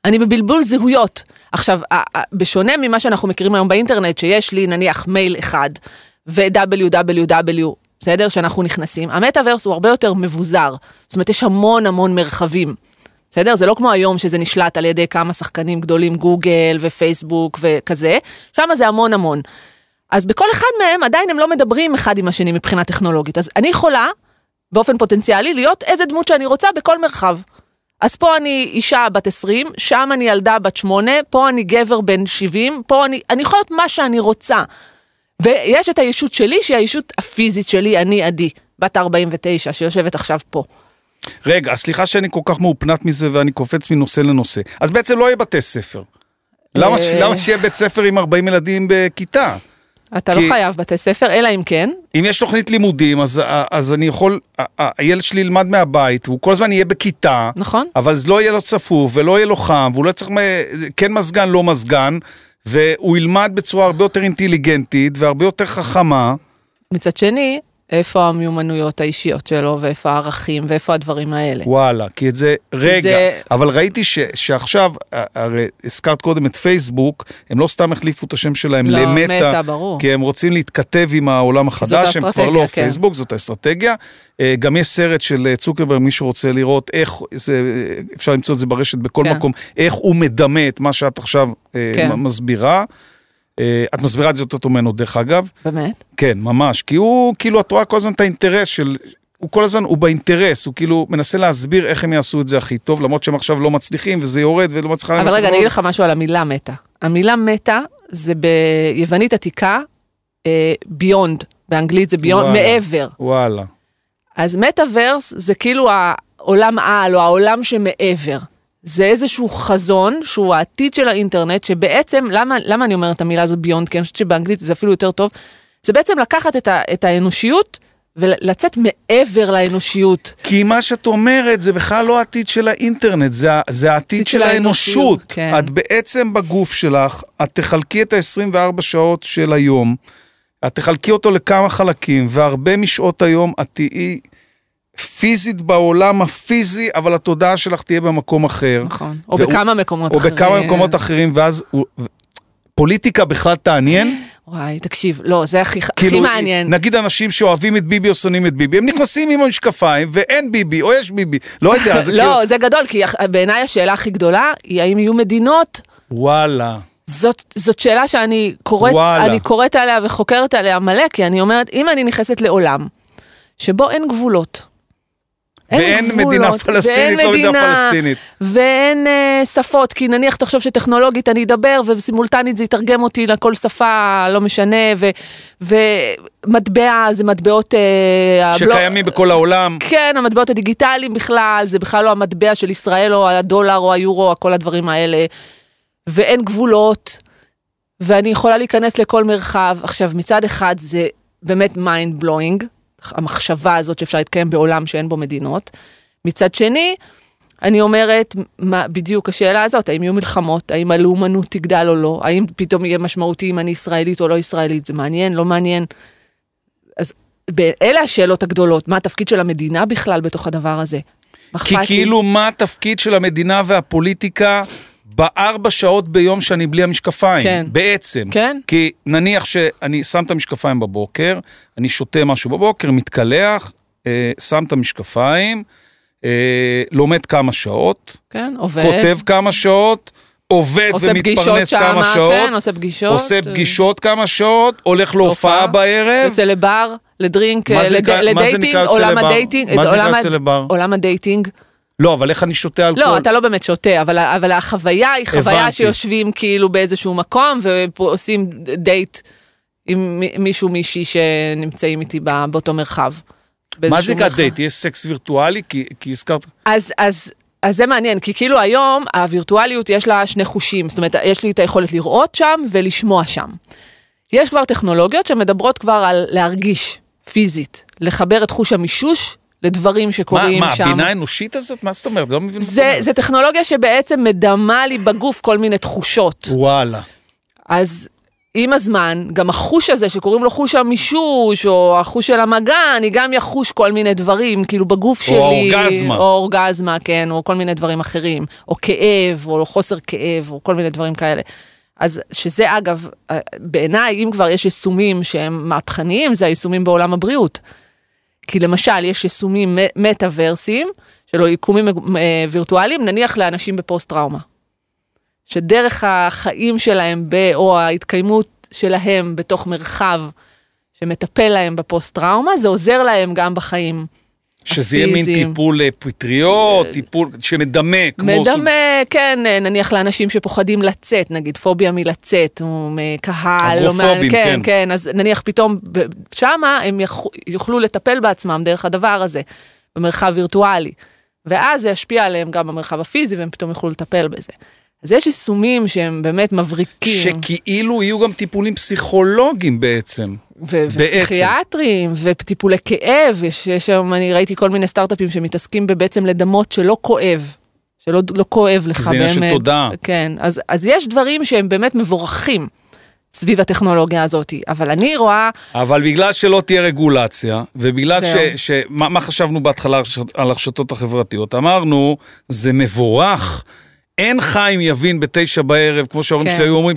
אני בבלבול זהויות. עכשיו, בשונה ממה שאנחנו מכירים היום באינטרנט, שיש לי נניח מייל אחד ו-www, בסדר? שאנחנו נכנסים, המטאוורס הוא הרבה יותר מבוזר. זאת אומרת, יש המון המון מרחבים. בסדר? זה לא כמו היום שזה נשלט על ידי כמה שחקנים גדולים, גוגל ופייסבוק וכזה, שם זה המון המון. אז בכל אחד מהם עדיין הם לא מדברים אחד עם השני מבחינה טכנולוגית. אז אני יכולה, באופן פוטנציאלי, להיות איזה דמות שאני רוצה בכל מרחב. אז פה אני אישה בת 20, שם אני ילדה בת 8, פה אני גבר בן 70, פה אני, אני יכולה להיות מה שאני רוצה. ויש את הישות שלי, שהיא הישות הפיזית שלי, אני עדי, בת 49, שיושבת עכשיו פה. רגע, סליחה שאני כל כך מאופנת מזה ואני קופץ מנושא לנושא. אז בעצם לא יהיה בתי ספר. למה, אה. למה שיהיה בית ספר עם 40 ילדים בכיתה? אתה כי- לא חייב בתי ספר, אלא אם כן, אם יש תוכנית לימודים, אז, אז אני יכול, הילד שלי ילמד מהבית, הוא כל הזמן יהיה בכיתה, נכון? אבל זה לא יהיה לו צפוף ולא יהיה לו חם, והוא לא צריך, כן מזגן, לא מזגן, והוא ילמד בצורה הרבה יותר אינטליגנטית והרבה יותר חכמה. מצד שני, איפה המיומנויות האישיות שלו, ואיפה הערכים, ואיפה הדברים האלה. וואלה, כי את זה, רגע, זה- אבל ראיתי ש, שעכשיו, הרי הזכרת קודם את פייסבוק, הם לא סתם החליפו את השם שלהם לא, למטה, מטא, ברור. כי הם רוצים להתכתב עם העולם החדש, הם כבר לא כן. פייסבוק, זאת האסטרטגיה. אה, גם יש סרט של אה, צוקרברג, מי שרוצה לראות איך, זה, אפשר למצוא את זה ברשת בכל כן. מקום, איך הוא מדמה את מה שאת עכשיו אה, כן. מסבירה. אה, את מסבירה את זה יותר טוב ממנו דרך אגב. באמת? כן, ממש, כי הוא, כאילו, את רואה כל הזמן את האינטרס של, הוא כל הזמן, הוא באינטרס, הוא כאילו מנסה להסביר איך הם יעשו את זה הכי טוב, למרות שהם עכשיו לא מצליחים וזה יורד ולא מצליחה... אבל רגע, אני. אגיד לך משהו על המילה מטא. המילה מטא זה ביוונית עתיקה, ביונד, באנגלית זה ביונד. מעבר. וואלה. אז מטאוורס זה כאילו העולם על או העולם שמעבר. זה איזשהו חזון שהוא העתיד של האינטרנט, שבעצם, למה, למה אני אומרת את המילה הזאת ביונד? כי אני חושבת שבאנגלית זה אפילו יותר טוב. זה בעצם לקחת את, ה, את האנושיות ולצאת מעבר לאנושיות. כי מה שאת אומרת זה בכלל לא העתיד של האינטרנט, זה, זה העתיד של של האנושות, האנושות. כן. את בעצם בגוף שלך, את תחלקי את ה-24 שעות של היום, את תחלקי אותו לכמה חלקים, והרבה משעות היום את תהיי פיזית בעולם הפיזי, אבל התודעה שלך תהיה במקום אחר. נכון. או והוא- בכמה מקומות או אחרים. בכמה מקומות אחרים, ואז הוא- פוליטיקה בכלל תעניין. וואי, תקשיב, לא, זה הכי, הכי כאילו, מעניין. נגיד אנשים שאוהבים את ביבי או שונאים את ביבי, הם נכנסים עם המשקפיים ואין ביבי או יש ביבי, לא יודע, זה כאילו... לא, זה גדול, כי בעיניי השאלה הכי גדולה היא האם יהיו מדינות וואלה. זאת, זאת שאלה שאני קוראת, וואלה. אני קוראת עליה וחוקרת עליה מלא, כי אני אומרת, אם אני נכנסת לעולם שבו אין גבולות, ואין גבולות, מדינה פלסטינית, ואין לא מדינה פלסטינית. ואין אה, שפות, כי נניח תחשוב שטכנולוגית אני אדבר וסימולטנית זה יתרגם אותי לכל שפה, לא משנה, ו, ומטבע זה מטבעות... אה, הבלו- שקיימים בכל העולם. כן, המטבעות הדיגיטליים בכלל, זה בכלל לא המטבע של ישראל או הדולר או היורו, כל הדברים האלה. ואין גבולות, ואני יכולה להיכנס לכל מרחב. עכשיו, מצד אחד זה באמת mind blowing, המחשבה הזאת שאפשר להתקיים בעולם שאין בו מדינות. מצד שני, אני אומרת, מה בדיוק השאלה הזאת, האם יהיו מלחמות, האם הלאומנות תגדל או לא, האם פתאום יהיה משמעותי אם אני ישראלית או לא ישראלית, זה מעניין, לא מעניין. אז אלה השאלות הגדולות, מה התפקיד של המדינה בכלל בתוך הדבר הזה? כי אכפת לי? כאילו מה התפקיד של המדינה והפוליטיקה בארבע שעות ביום שאני בלי המשקפיים, כן. בעצם. כן. כי נניח שאני שם את המשקפיים בבוקר, אני שותה משהו בבוקר, מתקלח, אה, שם את המשקפיים, אה, לומד כמה שעות, כן, עובד. כותב כמה שעות, עובד ומתפרנס כמה שמה, שעות, כן, עושה פגישות. עושה אה, פגישות כמה שעות, הולך להופעה בערב. יוצא לבר, לדרינק, זה לד- נקרא- לדייטינג, עולם? הדייטינג, מה זה נקרא יוצא לבר? עולם הדייטינג. לא, אבל איך אני שותה אלכוהול? לא, אתה לא באמת שותה, אבל, אבל החוויה היא חוויה הבנתי. שיושבים כאילו באיזשהו מקום ועושים דייט עם מי- מישהו, מישהי שנמצאים איתי בא- באותו מרחב. מה זה נקרא. דייט? יש סקס וירטואלי? כי, כי הזכרת... אז, אז, אז זה מעניין, כי כאילו היום הווירטואליות יש לה שני חושים, זאת אומרת, יש לי את היכולת לראות שם ולשמוע שם. יש כבר טכנולוגיות שמדברות כבר על להרגיש פיזית, לחבר את חוש המישוש לדברים מה, שקורים מה שם. הבינה האנושית הזאת? מה זאת אומרת? לא מבין מה זה. זה טכנולוגיה שבעצם מדמה לי בגוף כל מיני תחושות. וואלה. אז עם הזמן, גם החוש הזה שקוראים לו חוש המישוש, או החוש של המגע, אני גם יחוש כל מיני דברים, כאילו בגוף שלי. אורגזמה. או אורגזמה, כן, או כל מיני דברים אחרים. או כאב, או חוסר כאב, או כל מיני דברים כאלה. אז שזה אגב, אה, בעיניי, אם כבר יש יישומים שהם מהפכניים, זה היישומים בעולם הבריאות. כי למשל, יש יישומים מטאוורסיים, שלו יקומים אה, וירטואליים, נניח לאנשים בפוסט-טראומה. שדרך החיים שלהם, ב, או ההתקיימות שלהם בתוך מרחב שמטפל להם בפוסט-טראומה, זה עוזר להם גם בחיים. שזה יהיה מין. טיפול אה, פטריות, טיפול שמדמה, כמו... מדמה, כן, נניח לאנשים שפוחדים לצאת, נגיד פוביה מלצאת, או מקהל, או מה- אגרופובים, כן, כן. כן, אז נניח פתאום שמה הם יוכלו לטפל בעצמם דרך הדבר הזה, במרחב וירטואלי. ואז זה ישפיע עליהם גם במרחב הפיזי, והם פתאום יוכלו לטפל בזה. אז יש יישומים שהם באמת מבריקים. שכאילו יהיו גם טיפולים פסיכולוגיים בעצם. ו- ופסיכיאטרים, וטיפולי כאב, יש יש שם, אני ראיתי כל מיני סטארט-אפים שמתעסקים בבעצם לדמות שלא כואב, שלא לא כואב לך זה עניין באמת. של תודעה. כן, אז, אז יש דברים שהם באמת מבורכים. סביב הטכנולוגיה הזאת, אבל אני רואה, אבל בגלל שלא תהיה רגולציה, ובגלל ש... זהו. ש מה, מה חשבנו בהתחלה על הרשתות החברתיות? אמרנו, זה מבורך, אין חיים יבין בתשע בערב, כמו שההורים כן. שלי היו אומרים,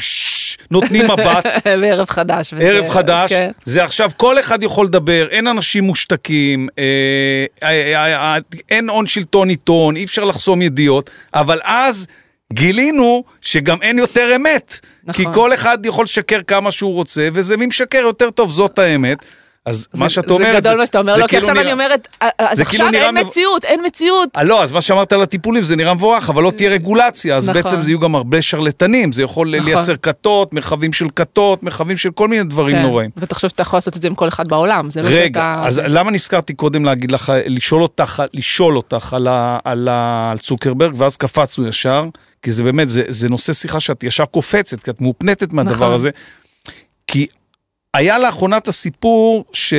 נותנים מבט, בערב חדש. וזה- ערב חדש, כן. זה עכשיו כל אחד יכול לדבר, אין אנשים מושתקים, אה, אה, אה, אין הון שלטון עיתון, אי אפשר לחסום ידיעות, אבל אז גילינו שגם אין יותר אמת. נכון. כי כל אחד יכול לשקר כמה שהוא רוצה, וזה מי משקר יותר טוב, זאת האמת. אז מה זה- שאת אומרת, זה גדול מה שאתה אומר, לא, כי כאילו עכשיו נראה- אני אומרת, "אה, אז כאילו עכשיו נראה אין מב- מציאות, אין מציאות. אה, לא, אז מה שאמרת על הטיפולים זה נראה מבורך, אבל לא תהיה רגולציה, אז נכון. בעצם זה יהיו גם הרבה שרלטנים, זה יכול נכון. לייצר כתות, מרחבים של כתות, מרחבים של כל מיני דברים כן. נוראים. ותחשוב שאתה יכול לעשות את זה עם כל אחד בעולם, זה לא רגע, שאתה... אז למה נזכרתי קודם להגיד לך, לשאול אותך, לשאול אותך על, ה, על, ה, על צוקרברג, ואז קפצנו ישר, כי זה באמת, זה, זה נושא שיחה שאת ישר קופצת, כי את מאופנטת מהדבר נכון. הזה. כי היה לאחרונה את הסיפור ש,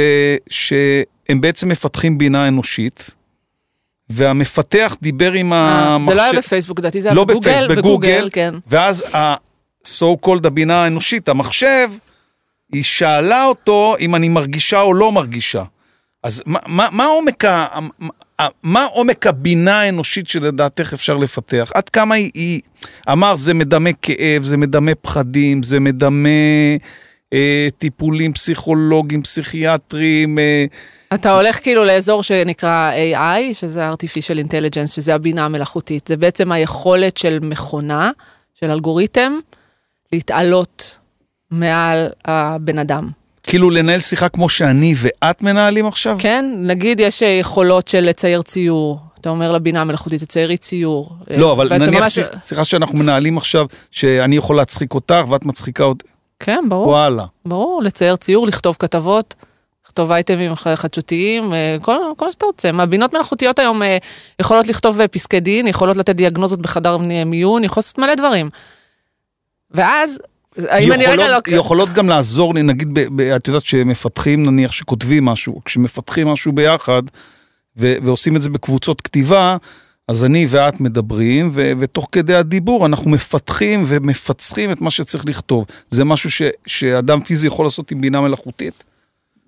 שהם בעצם מפתחים בינה אנושית, והמפתח דיבר עם אה, המחשב... זה לא היה בפייסבוק, לדעתי זה היה לא בגוגל, בפייסבוק, בגוגל, כן. ואז ה-so called הבינה האנושית, המחשב, היא שאלה אותו אם אני מרגישה או לא מרגישה. אז מה, מה, מה, עומק, ה, מה, מה עומק הבינה האנושית שלדעתך אפשר לפתח? עד כמה היא, היא אמר זה מדמה כאב, זה מדמה פחדים, זה מדמה טיפולים פסיכולוגיים, פסיכיאטריים, אה, אתה הולך כאילו לאזור שנקרא AI, שזה artificial intelligence, שזה הבינה המלאכותית. זה בעצם היכולת של מכונה, של אלגוריתם, להתעלות מעל הבן אדם. כאילו לנהל שיחה כמו שאני ואת מנהלים עכשיו? כן, נגיד יש אה, יכולות של לצייר ציור. אתה אומר לבינה המלאכותית, תציירי ציור. לא, אבל נניח ממש- שיח- שיחה שאנחנו מנהלים עכשיו, שאני יכול להצחיק אותך ואת מצחיקה אותי, כן, ברור. וואלה. ברור, לצייר ציור, לכתוב כתבות, לכתוב אייטמים חדשותיים, אה, כל, כל מה שאתה רוצה. מהבינות מלאכותיות היום אה, יכולות לכתוב אה, פסקי דין, יכולות לתת דיאגנוזות בחדר מיון, יכולות לעשות מלא דברים. ואז, האם אני רגע לא... יכולות גם לעזור לי, נגיד, ב, ב, את יודעת שמפתחים, נניח שכותבים משהו, כשמפתחים משהו ביחד, ו, ועושים את זה בקבוצות כתיבה, אז אני ואת מדברים, ו, ותוך כדי הדיבור אנחנו מפתחים ומפצחים את מה שצריך לכתוב. זה משהו ש, שאדם פיזי יכול לעשות עם בינה מלאכותית?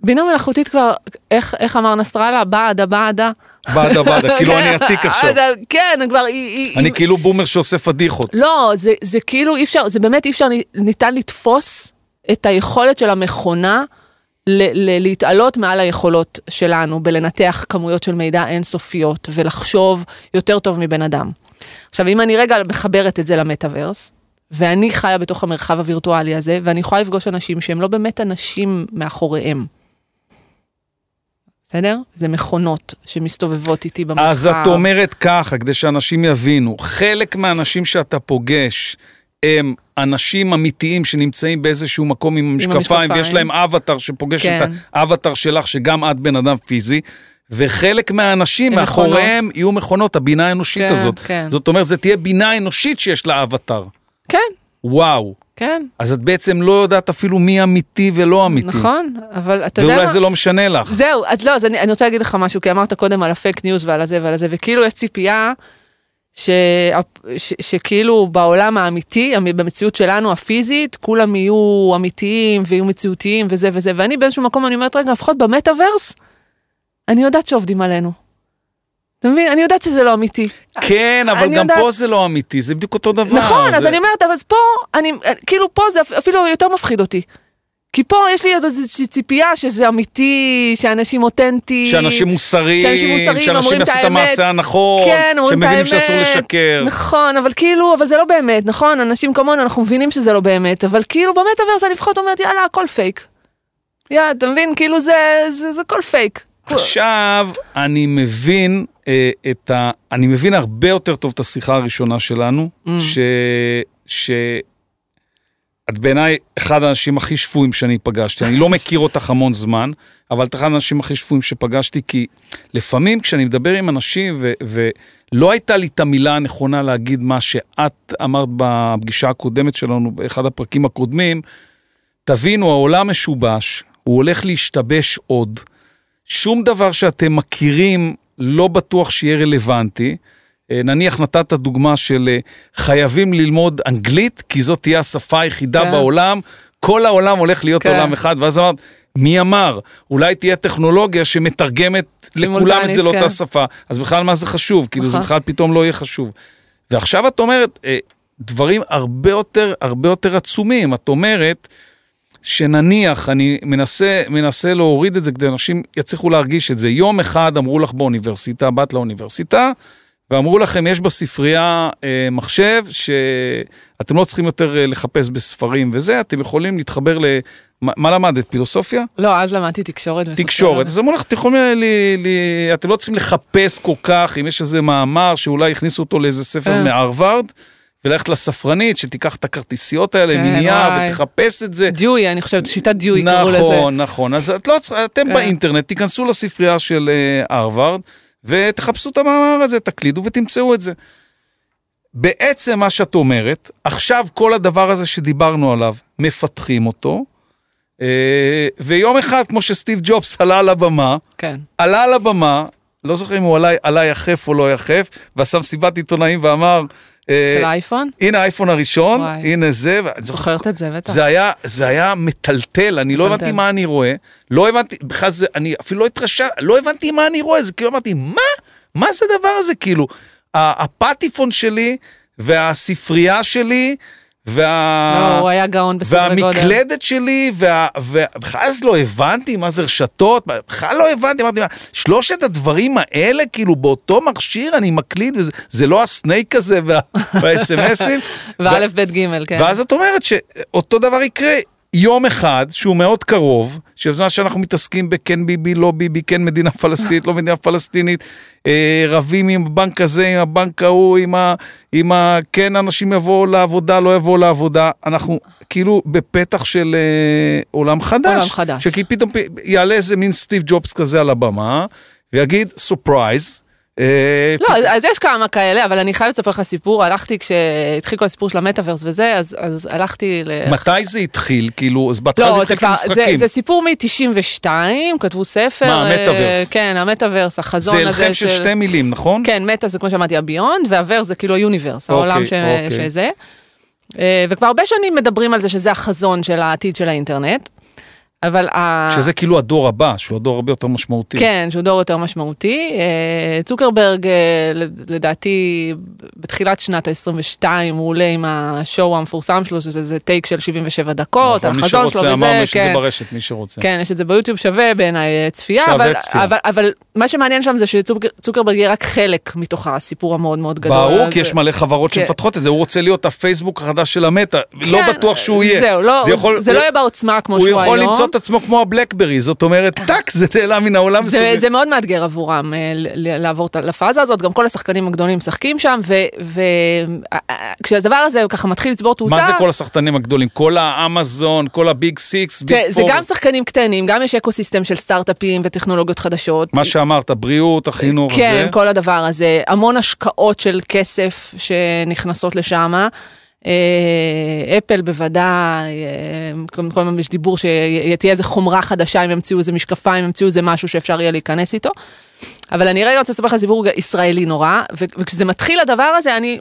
בינה מלאכותית כבר, איך, איך אמר נסראללה? בעדה, בעדה. בעדה בעדה, כאילו אני עתיק עכשיו. אז, כן, כבר היא... אני היא- כאילו בומר שעושה פדיחות. לא, זה, זה כאילו אי אפשר, זה באמת אי אפשר, ניתן לתפוס את היכולת של המכונה להתעלות מעל היכולות שלנו בלנתח כמויות של מידע אינסופיות ולחשוב יותר טוב מבן אדם. עכשיו, אם אני רגע מחברת את זה למטאוורס, ואני חיה בתוך המרחב הווירטואלי הזה, ואני יכולה לפגוש אנשים שהם לא באמת אנשים מאחוריהם. בסדר? זה מכונות שמסתובבות איתי במרחב. אז את אומרת ככה, כדי שאנשים יבינו, חלק מהאנשים שאתה פוגש הם אנשים אמיתיים שנמצאים באיזשהו מקום עם המשקפיים, המשקפיים. ויש להם אבטר שפוגש כן. את האבטר שלך, שגם את בן אדם פיזי. וחלק מהאנשים הם מאחוריהם יהיו מכונות, הבינה האנושית כן, הזאת. כן. זאת אומרת, זה תהיה בינה אנושית שיש לה אבטר. כן, וואו. כן, אז את בעצם לא יודעת אפילו מי אמיתי ולא אמיתי. נכון, אבל אתה יודע ואולי מה? זה לא משנה לך. זהו, אז לא, אז אני, אני רוצה להגיד לך משהו, כי אמרת קודם על הפייק ניוז ועל הזה ועל הזה, וכאילו יש ציפייה ש, ש, שכאילו בעולם האמיתי, במציאות שלנו הפיזית, כולם יהיו אמיתיים ויהיו מציאותיים וזה וזה, ואני באיזשהו מקום אני אומרת, רגע, לפחות במטאוורס, אני יודעת שעובדים עלינו. אתה מבין? אני יודעת שזה לא אמיתי. כן, אבל גם יודעת- פה זה לא אמיתי, זה בדיוק אותו דבר. נכון, אז זה- אני אומרת, אבל אז פה, אני, כאילו פה זה אפ- אפילו יותר מפחיד אותי. כי פה יש לי עוד איזושהי ציפייה שזה אמיתי, שאנשים אותנטיים. שאנשים מוסריים, שאנשים מוסריים שאנשים יעשו את. המעשה הנכון, כן, אומרים את האמת. שמבינים שאסור לשקר. נכון, אבל כאילו, אבל זה לא באמת, נכון? אנשים כמונו, אנחנו מבינים שזה לא באמת, אבל כאילו במטאוורס לפחות אומרת, יאללה, הכל פייק. יאללה, אתה מבין? כאילו זה, זה, זה הכל פייק. עכשיו, אני מבין אה, את ה... אני מבין הרבה יותר טוב את השיחה הראשונה שלנו, Mm. ש... ש... את בעיניי אחד האנשים הכי שפויים שאני פגשתי. אני לא מכיר אותך המון זמן, אבל את אחד האנשים הכי שפויים שפגשתי, כי לפעמים כשאני מדבר עם אנשים, ו... ולא הייתה לי את המילה הנכונה להגיד מה שאת אמרת בפגישה הקודמת שלנו, באחד הפרקים הקודמים, תבינו, העולם משובש, הוא הולך להשתבש עוד. שום דבר שאתם מכירים לא בטוח שיהיה רלוונטי. אה, נניח נתת דוגמה של אה, חייבים ללמוד אנגלית, כי זאת תהיה השפה היחידה כן. בעולם. כל העולם הולך להיות כן. עולם אחד, ואז אמרת, מי אמר? אולי תהיה טכנולוגיה שמתרגמת לכולם את זה לאותה כן. שפה, אז בכלל מה זה חשוב? כאילו זה נכון. בכלל פתאום לא יהיה חשוב. ועכשיו את אומרת, אה, דברים הרבה יותר, הרבה יותר עצומים. את אומרת, שנניח, אני מנסה, מנסה להוריד את זה כדי שאנשים יצליחו להרגיש את זה. יום אחד אמרו לך באוניברסיטה, באת לאוניברסיטה, ואמרו לכם, יש בספרייה אה, מחשב שאתם לא צריכים יותר אה, לחפש בספרים וזה, אתם יכולים להתחבר ל... מה, מה למדת? פילוסופיה? לא, אז למדתי תקשורת. תקשורת. אז אמרו לך, אתם יכולים, ל, ל, אתם לא צריכים לחפש כל כך, אם יש איזה מאמר שאולי יכניסו אותו לאיזה ספר כן. מהרווארד, וללכת לספרנית, שתיקח את הכרטיסיות האלה כן, מנייר. ותחפש את זה. דיואי, אני חושבת, שיטת דיואי קראו לזה. נכון, נכון. אז את לא אתם כן. באינטרנט, תיכנסו לספרייה של אה, הרווארד, ותחפשו את המאמר הזה, תקלידו ותמצאו את זה. בעצם מה שאת אומרת, עכשיו כל הדבר הזה שדיברנו עליו, מפתחים אותו, אה, ויום אחד, כמו שסטיב ג'ובס עלה על הבמה, כן. עלה על הבמה, לא זוכר אם הוא עלה, עלה יחף או לא יחף, ועשה מסיבת עיתונאים ואמר, של האייפון? הנה האייפון הראשון, וואי. הנה זה, זוכרת את זה, בטח. זה היה, זה היה מטלטל, אני לא מטלטל. הבנתי מה אני רואה, לא הבנתי, בכלל זה, אני אפילו לא התרשם, לא הבנתי מה אני רואה, זה כאילו אמרתי, מה? מה זה הדבר הזה? כאילו, הפטיפון שלי והספרייה שלי, וה... לא, הוא היה גאון גודל. והמקלדת שלי, וה- וה- בכלל אז לא הבנתי מה זה רשתות, בכלל לא הבנתי, אמרתי, מה, שלושת הדברים האלה, כאילו באותו מכשיר אני מקליד, וזה זה לא הסנייק הזה וה- והאס.אם.אסים. ואלף בית גימל, כן. ואז את אומרת שאותו דבר יקרה יום אחד, שהוא מאוד קרוב, שבזמן שאנחנו מתעסקים בכן ביבי, לא ביבי, כן מדינה פלסטינית, לא מדינה פלסטינית, אה, רבים עם הבנק הזה, עם הבנק ההוא, עם ה... עם ה... כן אנשים יבואו לעבודה, לא יבואו לעבודה, אנחנו כאילו בפתח של אה, עולם חדש. עולם חדש. שכי פתאום יעלה איזה מין סטיב ג'ובס כזה על הבמה, ויגיד, surprise. אה, לא, אז- אז יש כמה כאלה, אבל אני חייבת לספר לך סיפור, הלכתי כשהתחיל כל הסיפור של המטאוורס וזה, אז אז הלכתי ל... מתי זה התחיל? כאילו, אז בהתחלה לא, זה זה התחיל כבר, זה, כמשחקים. זה סיפור מ-92, כתבו ספר. מה, אה, המטאוורס? כן, המטאוורס, החזון זה הזה הלחם של שתי מילים, נכון? כן, meta זה כמו שאמרתי ה beyond, וה verse זה כאילו ה universe, העולם ש... אוקיי. שזה. אה, וכבר הרבה שנים מדברים על זה שזה החזון של העתיד של האינטרנט. אבל ה... שזה כאילו הדור הבא, שהוא הדור הרבה יותר משמעותי. כן, שהוא דור יותר משמעותי. אה, צוקרברג, אה, לדעתי, בתחילת שנת ה-22, הוא עולה עם השואו המפורסם שלו, שזה זה טייק של 77 דקות, נכון, החזון שלו וזה, אמרנו שזה כן. ברשת, מי שרוצה. כן, יש את זה ביוטיוב, שווה בעיניי אה, צפייה, שווה אבל, צפייה. אבל, אבל מה שמעניין שם זה שצוקרברג יהיה רק חלק מתוך הסיפור המאוד מאוד גדול. ברור, כי יש מלא חברות כן. שמפתחות את זה, הוא רוצה להיות הפייסבוק החדש של המטא, לא כן, בטוח שהוא יהיה. זהו, לא, זה יכול- זה לא הוא- יהיה בעוצמה כמו הוא שהוא היום. יכול למצוא את עצמו כמו הבלקברי, זאת אומרת, טאק, זה נעלם מן העולם. זה. זה מאוד מאתגר עבורם אה, לעבור את הפאזה הזאת, גם כל השחקנים הגדולים משחקים שם, וכשהדבר הזה ככה מתחיל לצבור תאוצה, מה זה כל השחקנים הגדולים? כל האמזון, כל ה big six, big תראה, זה four, גם שחקנים קטנים, גם יש eco system של סטארט-אפים וטכנולוגיות חדשות. מה שאמרת, בריאות, החינוך, כן, זה. כל הדבר הזה, המון השקעות של כסף שנכנסות לשם. אפל בוודאי, אה, כל הזמן יש דיבור שתהיה איזה חומרה חדשה, אם ימציאו איזה משקפיים, ימציאו איזה משהו שאפשר יהיה להיכנס איתו. אבל אני רגע רוצה לספר לך סיפור ישראלי נורא, וכשזה מתחיל הדבר הזה, אני,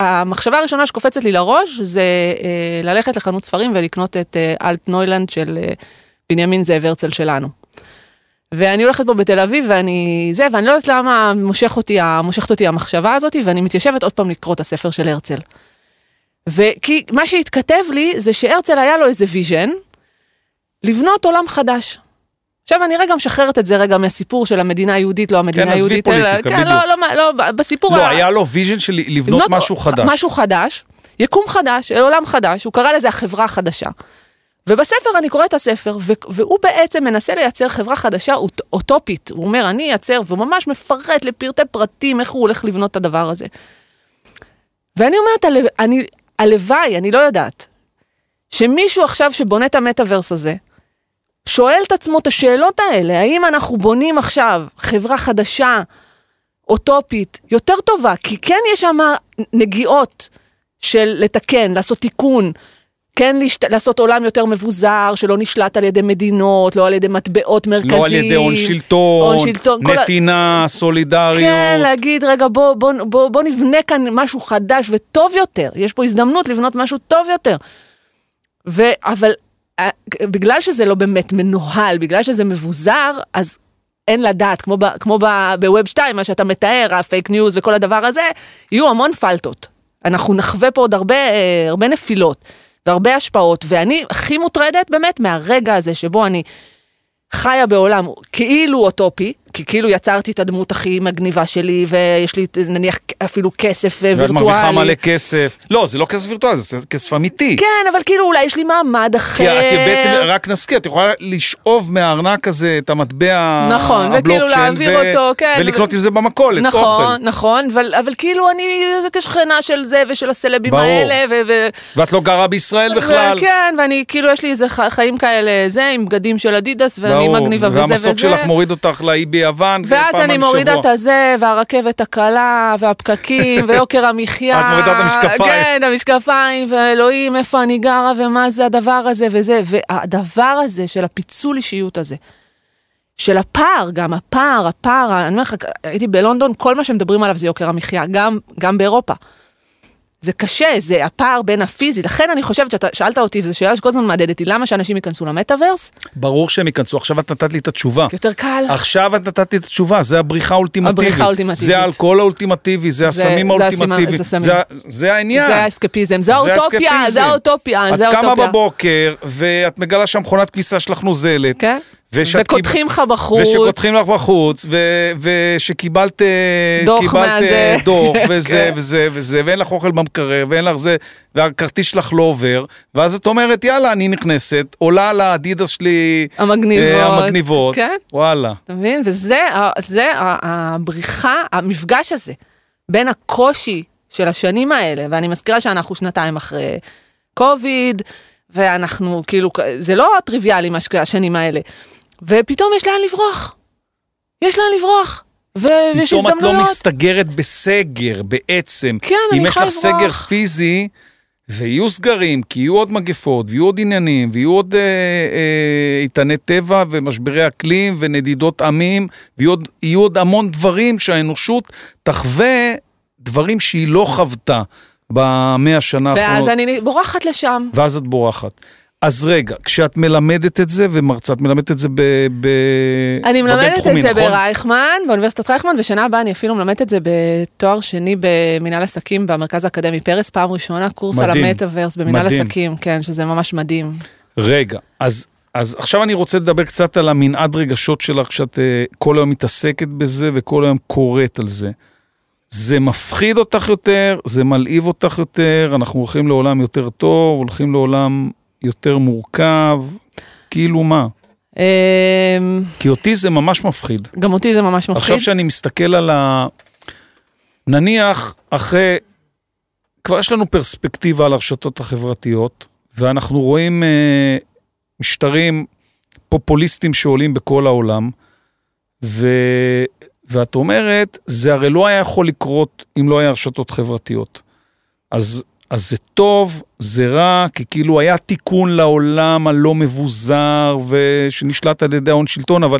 המחשבה הראשונה שקופצת לי לראש זה אה, ללכת לחנות ספרים ולקנות את אה, אלט נוילנד של אה, בנימין זאב הרצל שלנו. ואני הולכת פה בתל אביב ואני זה, ואני לא יודעת למה מושך אותי, מושכת אותי המחשבה הזאת, ואני מתיישבת עוד פעם לקרוא את הספר של הרצל. ומה שהתכתב לי זה שהרצל היה לו איזה vision, לבנות עולם חדש. עכשיו אני רגע משחררת את זה רגע מהסיפור של המדינה היהודית, לא המדינה כן, עזבי היהודית, פוליטיקה, כן, בדיוק. לא, לא, לא, בסיפור, לא, ה- היה לו vision של לבנות משהו חדש. משהו חדש, יקום חדש, עולם חדש, הוא קרא לזה החברה החדשה. ובספר אני קוראת את הספר, והוא בעצם מנסה לייצר חברה חדשה אוט- אוטופית. הוא אומר, אני אייצר, והוא ממש מפרט לפרטי פרטים איך הוא הולך לבנות את הדבר הזה. ואני אומרת, "הלו- אני, הלוואי, אני לא יודעת, שמישהו עכשיו שבונה את המטאוורס הזה, שואל את עצמו את השאלות האלה, האם אנחנו בונים עכשיו חברה חדשה, אוטופית, יותר טובה, כי כן יש שם נגיעות של לתקן, לעשות תיקון, כן לשת... לעשות עולם יותר מבוזר, שלא נשלט על ידי מדינות, לא על ידי מטבעות מרכזיים. לא על ידי הון שלטון, הון שלטון, כל נתינה, סולידריות. כן, להגיד, רגע, בוא, בוא, בוא, בוא נבנה כאן משהו חדש וטוב יותר. יש פה הזדמנות לבנות משהו טוב יותר. ו... אבל אה, בגלל שזה לא באמת מנוהל, בגלל שזה מבוזר, אז אין לדעת, כמו, ב, כמו ב, ב web 2, מה שאתה מתאר, ה fake news וכל הדבר הזה, יהיו המון תקלות. אנחנו נחווה פה עוד הרבה, אה, הרבה נפילות והרבה השפעות, ואני הכי מוטרדת באמת מהרגע הזה שבו אני חיה בעולם כאילו אוטופי, כי כאילו יצרתי את הדמות הכי מגניבה שלי, ויש לי נניח אפילו כסף אה, ואת וירטואלי. מרוויחה מלא כסף. לא, זה לא כסף וירטואלי, זה כסף אמיתי. כן, אבל כאילו אולי יש לי מעמד אחר. כי את בעצם, רק נזכיר, את יכולה לשאוב מהארנק הזה את המטבע נכון, וכאילו להעביר אותו, כן. ולקנות עם זה במכולת, נכון, אוכל. נכון, אבל, אבל כאילו אני כשכנה של זה ושל הסלבים ברור. האלה, ו... ו- ואת לא גרה בישראל בכלל. כן, ואני כאילו יש לי איזה חיים כאלה, זה, עם בגדים של אדידס, ואני ברור. מגניבה וזה וזה. והמסוק שלך מוריד אותך לאי ביוון, ואז פעם אני בשבוע. מורידה את הזה, והרכבת הקלה, והפקקים, ויוקר המחיה. את מורידה את המשקפיים. כן, המשקפיים, ואלוהים, איפה אני גרה, ומה זה הדבר הזה, וזה. והדבר הזה של הפיצול אישיות הזה, של הפער, גם הפער, הפער, אני אומר לך, הייתי בלונדון, כל מה שמדברים עליו זה יוקר המחיה, גם, גם באירופה. זה קשה, זה הפער בין הפיזי, לכן אני חושבת שאתה שאלת אותי, וזו שאלה שכל הזמן מהדהדת לי, למה שאנשים ייכנסו למטאוורס? ברור שהם ייכנסו, עכשיו את נתת לי את התשובה. יותר קל. עכשיו את נתת לי את התשובה, זה הבריחה האולטימטיבית. הבריחה האולטימטיבית. זה האלכוהול האולטימטיבי, זה זה- הסמים האולטימטיביים. זה העניין. זה האסקפיזם, זה זה האוטופיה. זה האוטופיה, את קמה. בבוקר, ואת מגלה שהמכונת כביסה שלך נוזלת. כן? וקודחים לך בחוץ. ושקודחים לך בחוץ, ו- ושקיבלת אה, דוח קיבלת. אה, דוח, וזה כן. וזה וזה, ואין לך אוכל במקרר, ואין לך זה, והכרטיס שלך לא עובר, ואז את אומרת, יאללה, אני נכנסת, עולה על האדידס שלי, המגניבות. אה, המגניבות, כן. וואלה. אתה מבין? וזה זה הבריחה, המפגש הזה בין הקושי של השנים האלה, ואני מזכירה שאנחנו שנתיים אחרי קוביד, ואנחנו כאילו, זה לא טריוויאלי מה שקורה השנים האלה, ופתאום יש לאן לברוח. יש לאן לברוח. ו- ויש פתאום את לא הזדמנויות. מסתגרת בסגר בעצם. כן, אם אני יש יכולה לך סגר לברוח. פיזי, ויהיו סגרים, כי יהיו עוד מגפות, ויהיו עוד עניינים, ויהיו עוד אה, אה, איתני טבע, ומשברי אקלים, ונדידות עמים, ויהיו עוד, עוד המון דברים שהאנושות תחווה דברים שהיא לא חוותה במאה השנה האחרונות. ואז אני בורחת לשם. ואז את בורחת. אז רגע, כשאת מלמדת את זה, ומרצה, את מלמדת את זה ב... ב אני מלמדת את זה נכון? ברייכמן, באוניברסיטת רייכמן, ושנה הבאה אני אפילו מלמדת את זה בתואר שני במנהל עסקים במרכז האקדמי פרס, פעם ראשונה קורס על מדהים. המטאוורס במנהל מדהים. עסקים, כן, שזה ממש מדהים. רגע, אז, אז עכשיו אני רוצה לדבר קצת על המנעד רגשות שלך, שאת אה, כל היום מתעסקת בזה וכל היום קוראת על זה. זה מפחיד אותך יותר, זה מלהיב אותך יותר, אנחנו הולכים לעולם יותר טוב, הולכים לעולם יותר מורכב, כאילו מה? אמ, כי אותי זה ממש מפחיד. גם אותי זה ממש מפחיד. עכשיו שאני מסתכל על ה... נניח אחרי, כבר יש לנו פרספקטיבה על הרשתות החברתיות, ואנחנו רואים אה, משטרים פופוליסטיים שעולים בכל העולם, ו... ואת אומרת, זה הרי לא היה יכול לקרות אם לא היה רשתות חברתיות. אז, אז זה טוב, זה רע, כי כאילו היה תיקון לעולם הלא מבוזר ושנשלט על ידי ההון שלטון, אבל,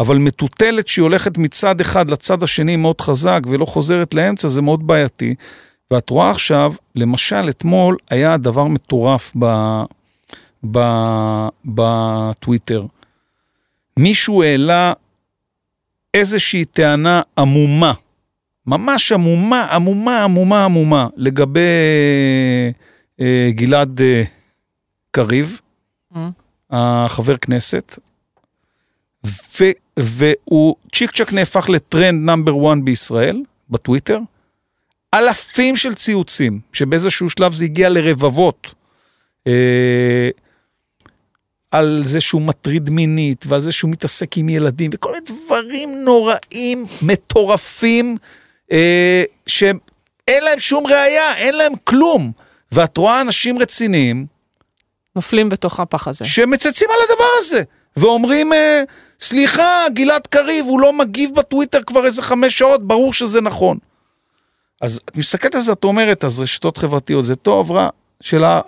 אבל מטוטלת שהיא הולכת מצד אחד לצד השני מאוד חזק ולא חוזרת לאמצע, זה מאוד בעייתי. ואת רואה עכשיו, למשל, אתמול היה דבר מטורף ב, בטוויטר. מישהו העלה איזושהי טענה עמומה, ממש עמומה, עמומה, עמומה, עמומה, לגבי אה, גלעד אה, קריב, Mm. החבר כנסת, ו, והוא צ'יק צ'אק נהפך לטרנד number 1 בישראל, בטוויטר. אלפים של ציוצים, שבאיזשהו שלב זה הגיע לרבבות. אה, על זה שהוא מטריד מינית, ועל זה שהוא מתעסק עם ילדים, וכל מיני דברים נוראים, מטורפים, אה, שאין להם שום ראייה, אין להם כלום. ואת רואה אנשים רציניים נופלים בתוך הפח הזה. שמצייצים על הדבר הזה, ואומרים, אה, סליחה, גלעד קריב, הוא לא מגיב בטוויטר כבר איזה חמש שעות, ברור שזה נכון. אז את מסתכלת על זה, את אומרת, אז רשתות חברתיות זה טוב, רע, שאלה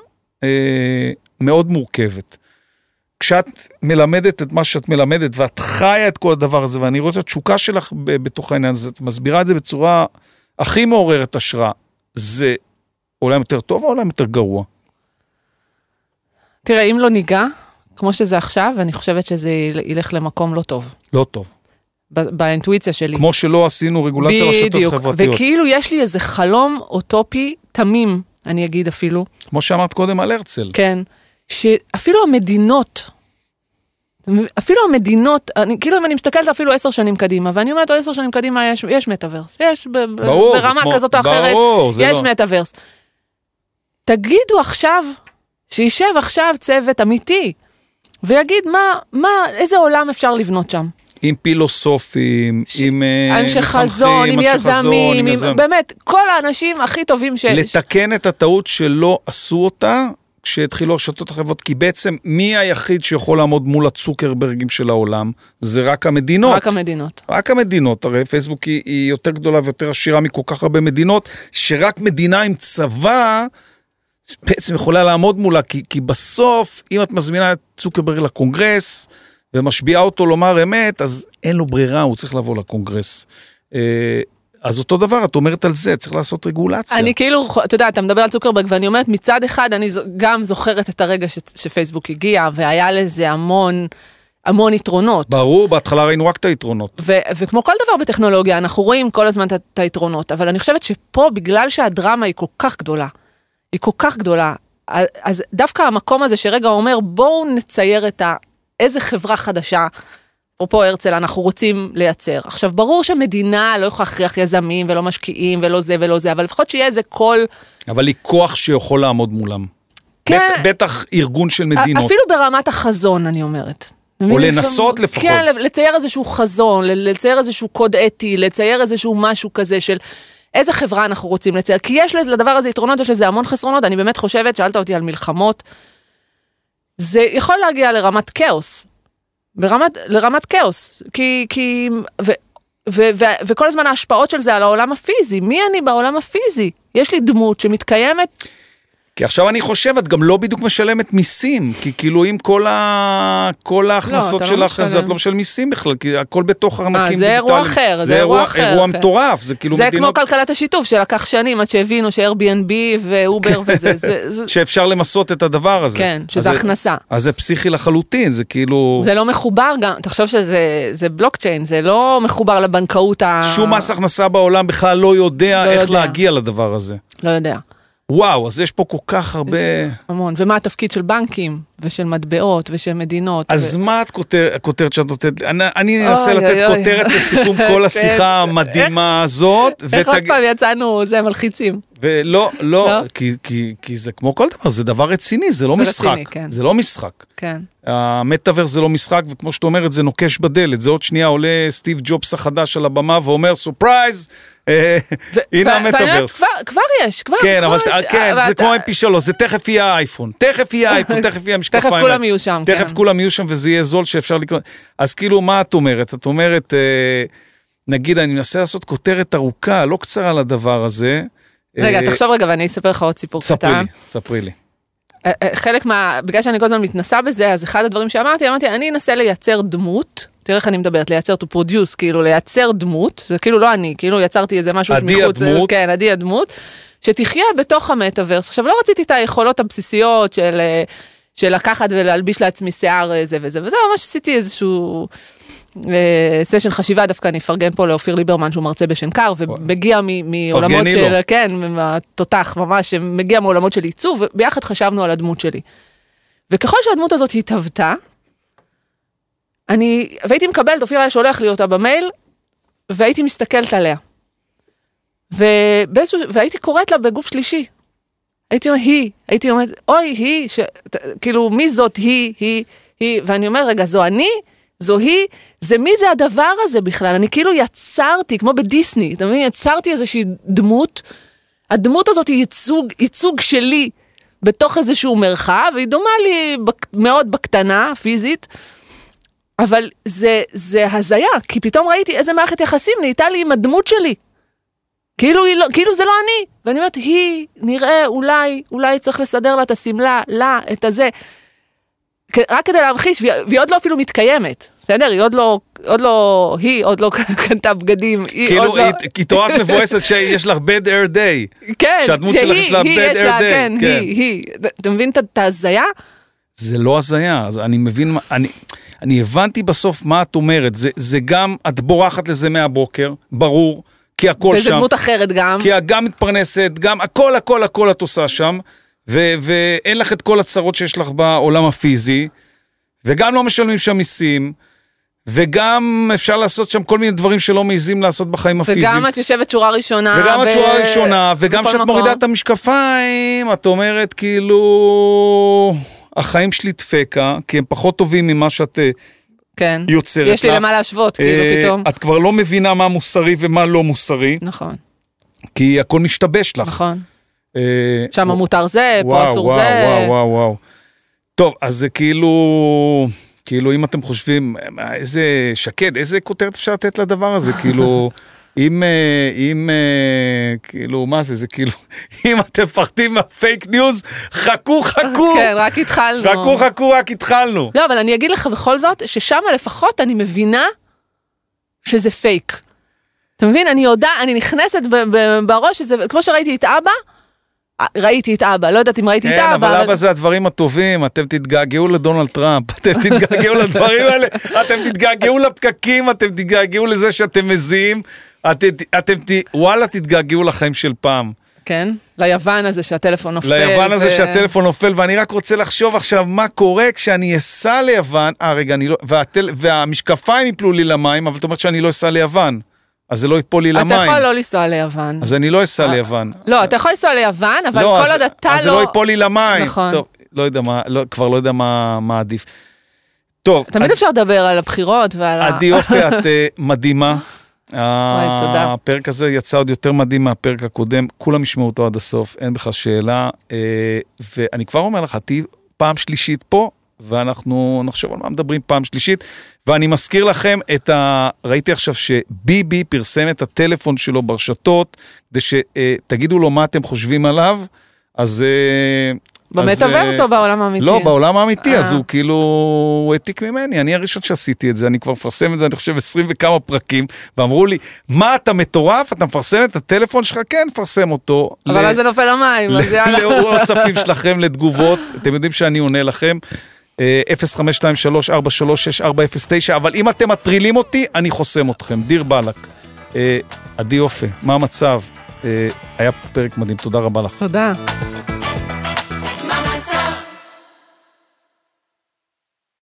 אה, מאוד מורכבת. כשאת מלמדת את מה שאת מלמדת, ואת חיה את כל הדבר הזה, ואני רואה את התשוקה שלך בתוך העניין הזה, את מסבירה את זה בצורה הכי מעוררת השראה, זה עולם יותר טוב או עולם יותר גרוע? תראה, אם לא ניגע, כמו שזה עכשיו, ואני חושבת שזה יל- ילך למקום לא טוב, לא טוב. באינטואיציה שלי. כמו שלא עשינו רגולציה לרשתות בדיוק, חברתיות. וכאילו יש לי איזה חלום אוטופי תמים, אני אגיד אפילו, כמו שאמרת קודם על הרצל. כן, שאפילו המדינות, אפילו המדינות, אני, כאילו אם אני מסתכלת אפילו עשר שנים קדימה, ואני אומרת עוד עשר שנים קדימה יש, יש מטאוורס, יש ב, ברור, ברמה כמו- כזאת או אחרת, ברור, יש לא- מטאוורס. תגידו עכשיו, שישב עכשיו צוות אמיתי, ויגיד מה, מה, איזה עולם אפשר לבנות שם. עם פילוסופים, עם אה, אנשי חזון, עם יזמים, עם עם, יזם. באמת, כל האנשים הכי טובים ש... לתקן את הטעות שלא עשו אותה כשהתחילו הרשתות החברות, כי בעצם מי היחיד שיכול לעמוד מול הצוקרברגים של העולם? זה רק המדינות. רק המדינות. רק המדינות, הרי פייסבוק היא, היא יותר גדולה ויותר עשירה מכל כך הרבה מדינות, שרק מדינה עם צבא בעצם יכולה לעמוד מולה, כי, כי בסוף, אם את מזמינה את צוקרברג לקונגרס ומשביעה אותו לומר אמת, אז אין לו ברירה, הוא צריך לבוא לקונגרס. אז אותו דבר, את אומרת על זה, צריך לעשות רגולציה. אני כאילו, אתה יודע, אתה מדבר על צוקרברג, ואני אומרת, מצד אחד, אני גם זוכרת את הרגע ש- שפייסבוק הגיע, והיה לזה המון, המון יתרונות. ברור, בהתחלה ראינו רק את היתרונות. ו- וכמו כל דבר בטכנולוגיה, אנחנו רואים כל הזמן את היתרונות, אבל אני חושבת שפה, בגלל שהדרמה היא כל כך גדולה, היא כל כך גדולה, אז דווקא המקום הזה שרגע אומר, בואו נצייר את ה... איזה חברה חדשה, אפרופו הרצל, אנחנו רוצים לייצר. עכשיו, ברור שמדינה לא יכולה להכריח יזמים ולא משקיעים ולא זה ולא זה, אבל לפחות שיהיה איזה קול, אבל היא כוח שיכול לעמוד מולם. כן. בט, בטח ארגון של מדינות. אפילו ברמת החזון, אני אומרת. או לנסות לפחות. כן, לצייר איזשהו חזון, לצייר איזשהו קוד אתי, לצייר איזשהו משהו כזה של איזה חברה אנחנו רוצים לצייר. כי יש לדבר הזה יתרונות, יש לזה המון חסרונות, אני באמת חושבת, שאלת אותי על מלחמות, זה יכול להגיע לרמת כאוס. ברמת, לרמת כאוס. כי, כי, ו, ו, ו, וכל הזמן ההשפעות של זה על העולם הפיזי. מי אני בעולם הפיזי? יש לי דמות שמתקיימת כי עכשיו אני חושב, את גם לא בדיוק משלמת מיסים, כי כאילו אם כל, ה... כל ההכנסות לא שלך, אז משלם. את לא משלם מיסים בכלל, כי הכל בתוך ארנקים אה, דיגיטליים. זה אירוע אחר, זה אירוע אחר, אירוע כן. מטורף, זה כאילו זה מדינות כמו כלכלת השיתוף שלקח שנים עד שהבינו ש-Airbnb ואובר וזה, זה, זה, שאפשר למסות את הדבר הזה. כן, אז שזה זה- הכנסה. אז זה פסיכי לחלוטין, זה כאילו... זה לא מחובר גם, תחשוב שזה זה בלוקצ'יין, זה לא מחובר לבנקאות ה... שום מס הכנסה בעולם בכלל לא יודע לא איך יודע. להגיע לדבר הזה. לא יודע, וואו, אז יש פה כל כך הרבה... המון. ומה התפקיד של בנקים, ושל מטבעות, ושל מדינות. אז ו... מה את כותר- הכותרת שאת נותנת? אני- אני אוי, אנסה אוי, לתת אוי. כותרת לסיכום כל כן. השיחה המדהימה הזאת. איך עוד פעם יצאנו, זה מלחיצים. ולא, לא? לא, כי, כי, כי זה כמו כל דבר, זה דבר רציני, זה לא זה משחק. רציני, כן. זה לא משחק. כן. המטאוורס זה לא משחק, וכמו שאת אומרת, זה נוקש בדלת. זה עוד שנייה עולה סטיב ג'ובס החדש על הבמה ואומר, surprise, הנה ואני אומרת, המטאוורס. כבר- יש, כבר כן, אבל יש, כן, זה כמו mp3, זה תכף יהיה האייפון, תכף יהיה האייפון, תכף יהיה המשקפיים. תכף כולם יהיו שם, תכף כן. כולם יהיו שם וזה יהיה זול שאפשר לקנות. אז כאילו, מה את אומרת? את אומרת, אה, נגיד, אני מנסה לעשות כותרת ארוכה, לא קצרה לדבר הזה. רגע, אה, תחשוב רגע ואני אספר לך עוד סיפור ספרי קטן. לי, ספרי לי. אה, אה, חלק מה... בגלל שאני כל הזמן מתנסה בזה, אז אחד הדברים שאמרתי, אמרתי, אני אנסה לייצר דמות, תראה איך אני מדברת, לייצר to produce, כאילו לייצר דמות, זה כאילו לא אני, כאילו יצרתי איזה משהו עדי מחוץ, הדמות. כן, עדי הדמות, שתחיה בתוך המטאוורס. עכשיו, לא רציתי את היכולות הבסיסיות של, אה, של לקחת ולהלביש לעצמי שיער אה, זה וזה וזה, ממש עשיתי איזשהו... אה, סשן חשיבה דווקא אני אפרגן פה לאופיר ליברמן שהוא מרצה בשנקר ומגיע מעולמות של לו. כן מהתותח ממש מגיע מעולמות של עיצוב וביחד חשבנו על הדמות שלי. וככל שהדמות הזאת התהוותה, אני והייתי מקבלת אופיר היה שולח לי אותה במייל והייתי מסתכלת עליה. ובאיזשהו, והייתי קוראת לה בגוף שלישי. הייתי אומרת, היא, הייתי אומרת, אוי, היא, ש... ת- כאילו, מי זאת היא, היא, היא, ואני אומרת, רגע, זו אני? זו היא? זה מי זה הדבר הזה בכלל? אני כאילו יצרתי, כמו בדיסני, אתה מבין? יצרתי איזושהי דמות, הדמות הזאת היא ייצוג, ייצוג שלי בתוך איזשהו מרחב, היא דומה לי בק... מאוד בקטנה, פיזית, אבל זה, זה הזיה, כי פתאום ראיתי איזה מערכת יחסים נהייתה לי עם הדמות שלי. כאילו, היא לא, כאילו זה לא אני. ואני אומרת, היא, נראה, אולי, אולי צריך לסדר לה את השמלה, לה, את הזה. רק כדי להמחיש, והיא, והיא עוד לא אפילו מתקיימת, בסדר? היא עוד לא, עוד לא, היא עוד לא קנתה בגדים, היא כאילו, עוד לא... היא- כי תורת מבואסת שיש לך bad air day. כן, שהדמות שלך יש לה היא, bad air לה, day, כן, כן. היא, היא. אתה מבין את- ההזיה? זה לא הזיה, אז אני מבין, אני, אני הבנתי בסוף מה את אומרת, זה, זה גם, את בורחת לזה מהבוקר, ברור, כי הכל שם, דמות אחרת גם. כי את גם מתפרנסת, גם הכל הכל הכל את עושה שם, ו, ואין לך את כל הצרות שיש לך בעולם הפיזי, וגם לא משלמים שם מיסים, וגם אפשר לעשות שם כל מיני דברים שלא מעיזים לעשות בחיים הפיזיים. וגם את יושבת שורה ראשונה. וגם ב- את שורה ראשונה, וגם כשאת. מורידה את המשקפיים, את אומרת כאילו, החיים שלי דפקה, כי הם פחות טובים ממה שאת אה, כן. יוצרת יש לי. למה להשוות, כאילו אה, פתאום. את כבר לא מבינה מה מוסרי ומה לא מוסרי, נכון, כי הכל משתבש לך. נכון. אה, שם מותר זה, פה וואו, אסור וואו, זה. וואו, וואו, וואו. טוב, אז זה כאילו, כאילו אם אתם חושבים, איזה שקד, איזה כותרת אפשר לתת לדבר הזה, כאילו, אם, אה, אם, אה, כאילו, מה זה, זה כאילו, אם אתם מפחדים מה fake news, חכו, חכו, כן, רק התחלנו. חכו, חכו, רק התחלנו. לא, אבל אני אגיד לך בכל זאת, ששם לפחות אני מבינה שזה פייק. אתה מבין? אני יודעת, אני נכנסת בראש, שזה, כמו שראיתי את אבא, ראיתי את אבא, לא יודעת אם ראיתי את כן, אבא, אבל אבא זה הדברים הטובים, אתם תתגעגעו לדונלד טראמפ, אתם תתגעגעו לדברים האלה, אתם תתגעגעו לפקקים, אתם תתגעגעו לזה שאתם מזיעים, אתם, ת- וואלה, תתגעגעו לחיים של פעם. כן, ליוון הזה שהטלפון נופל. ליוון הזה ו- שהטלפון נופל, ואני רק רוצה לחשוב עכשיו מה קורה כשאני אסע ליוון, אה רגע, אני לא, והטל, והמשקפיים יפלו לי למים, אבל את אומרת שאני לא אסע ליוון, אז זה לא ייפול לי אתה למים, יכול לא לנסוע ליוון. אז אני לא אסע ליוון. לא, אתה יכול לנסוע ליוון, אבל לא, כל עוד אתה לא... אז זה לא ייפול לי למים. נכון. טוב, לא יודע מה, לא, כבר לא יודע מה, מה עדיף. טוב, תמיד אפשר לדבר על הבחירות ועל ה... עדי יופי, את אה, מדהימה. הפרק הזה יצא עוד יותר מדהים מהפרק הקודם, כולם ישמעו אותו עד הסוף, אין בכלל שאלה. אה, ואני כבר אומר לך, תהיי פעם שלישית פה, ואנחנו נחשוב על מה מדברים פעם שלישית. ואני מזכיר לכם את ה... ראיתי עכשיו שביבי פרסם את הטלפון שלו ברשתות, כדי שתגידו לו מה אתם חושבים עליו. אז... אה, במטאוורס אז, או בעולם האמיתי? לא, בעולם האמיתי, אז אה. הוא כאילו, הוא העתיק ממני, אני הראשון שעשיתי את זה, אני כבר מפרסם את זה, אני חושב, 20 וכמה פרקים, ואמרו לי, מה אתה מטורף, אתה מפרסם את הטלפון שלך? כן, מפרסם אותו. אבל אז זה נופל למים, אז יאללה. לוואטסאפים שלכם לתגובות, אתם יודעים שאני עונה לכם. אה, 0523-436-409, אבל אם אתם מטרילים אותי, אני חוסם אתכם, דיר באלק. אה, עדי יופי, מה המצב? אה, היה פרק מדהים, תודה רבה לך. תודה.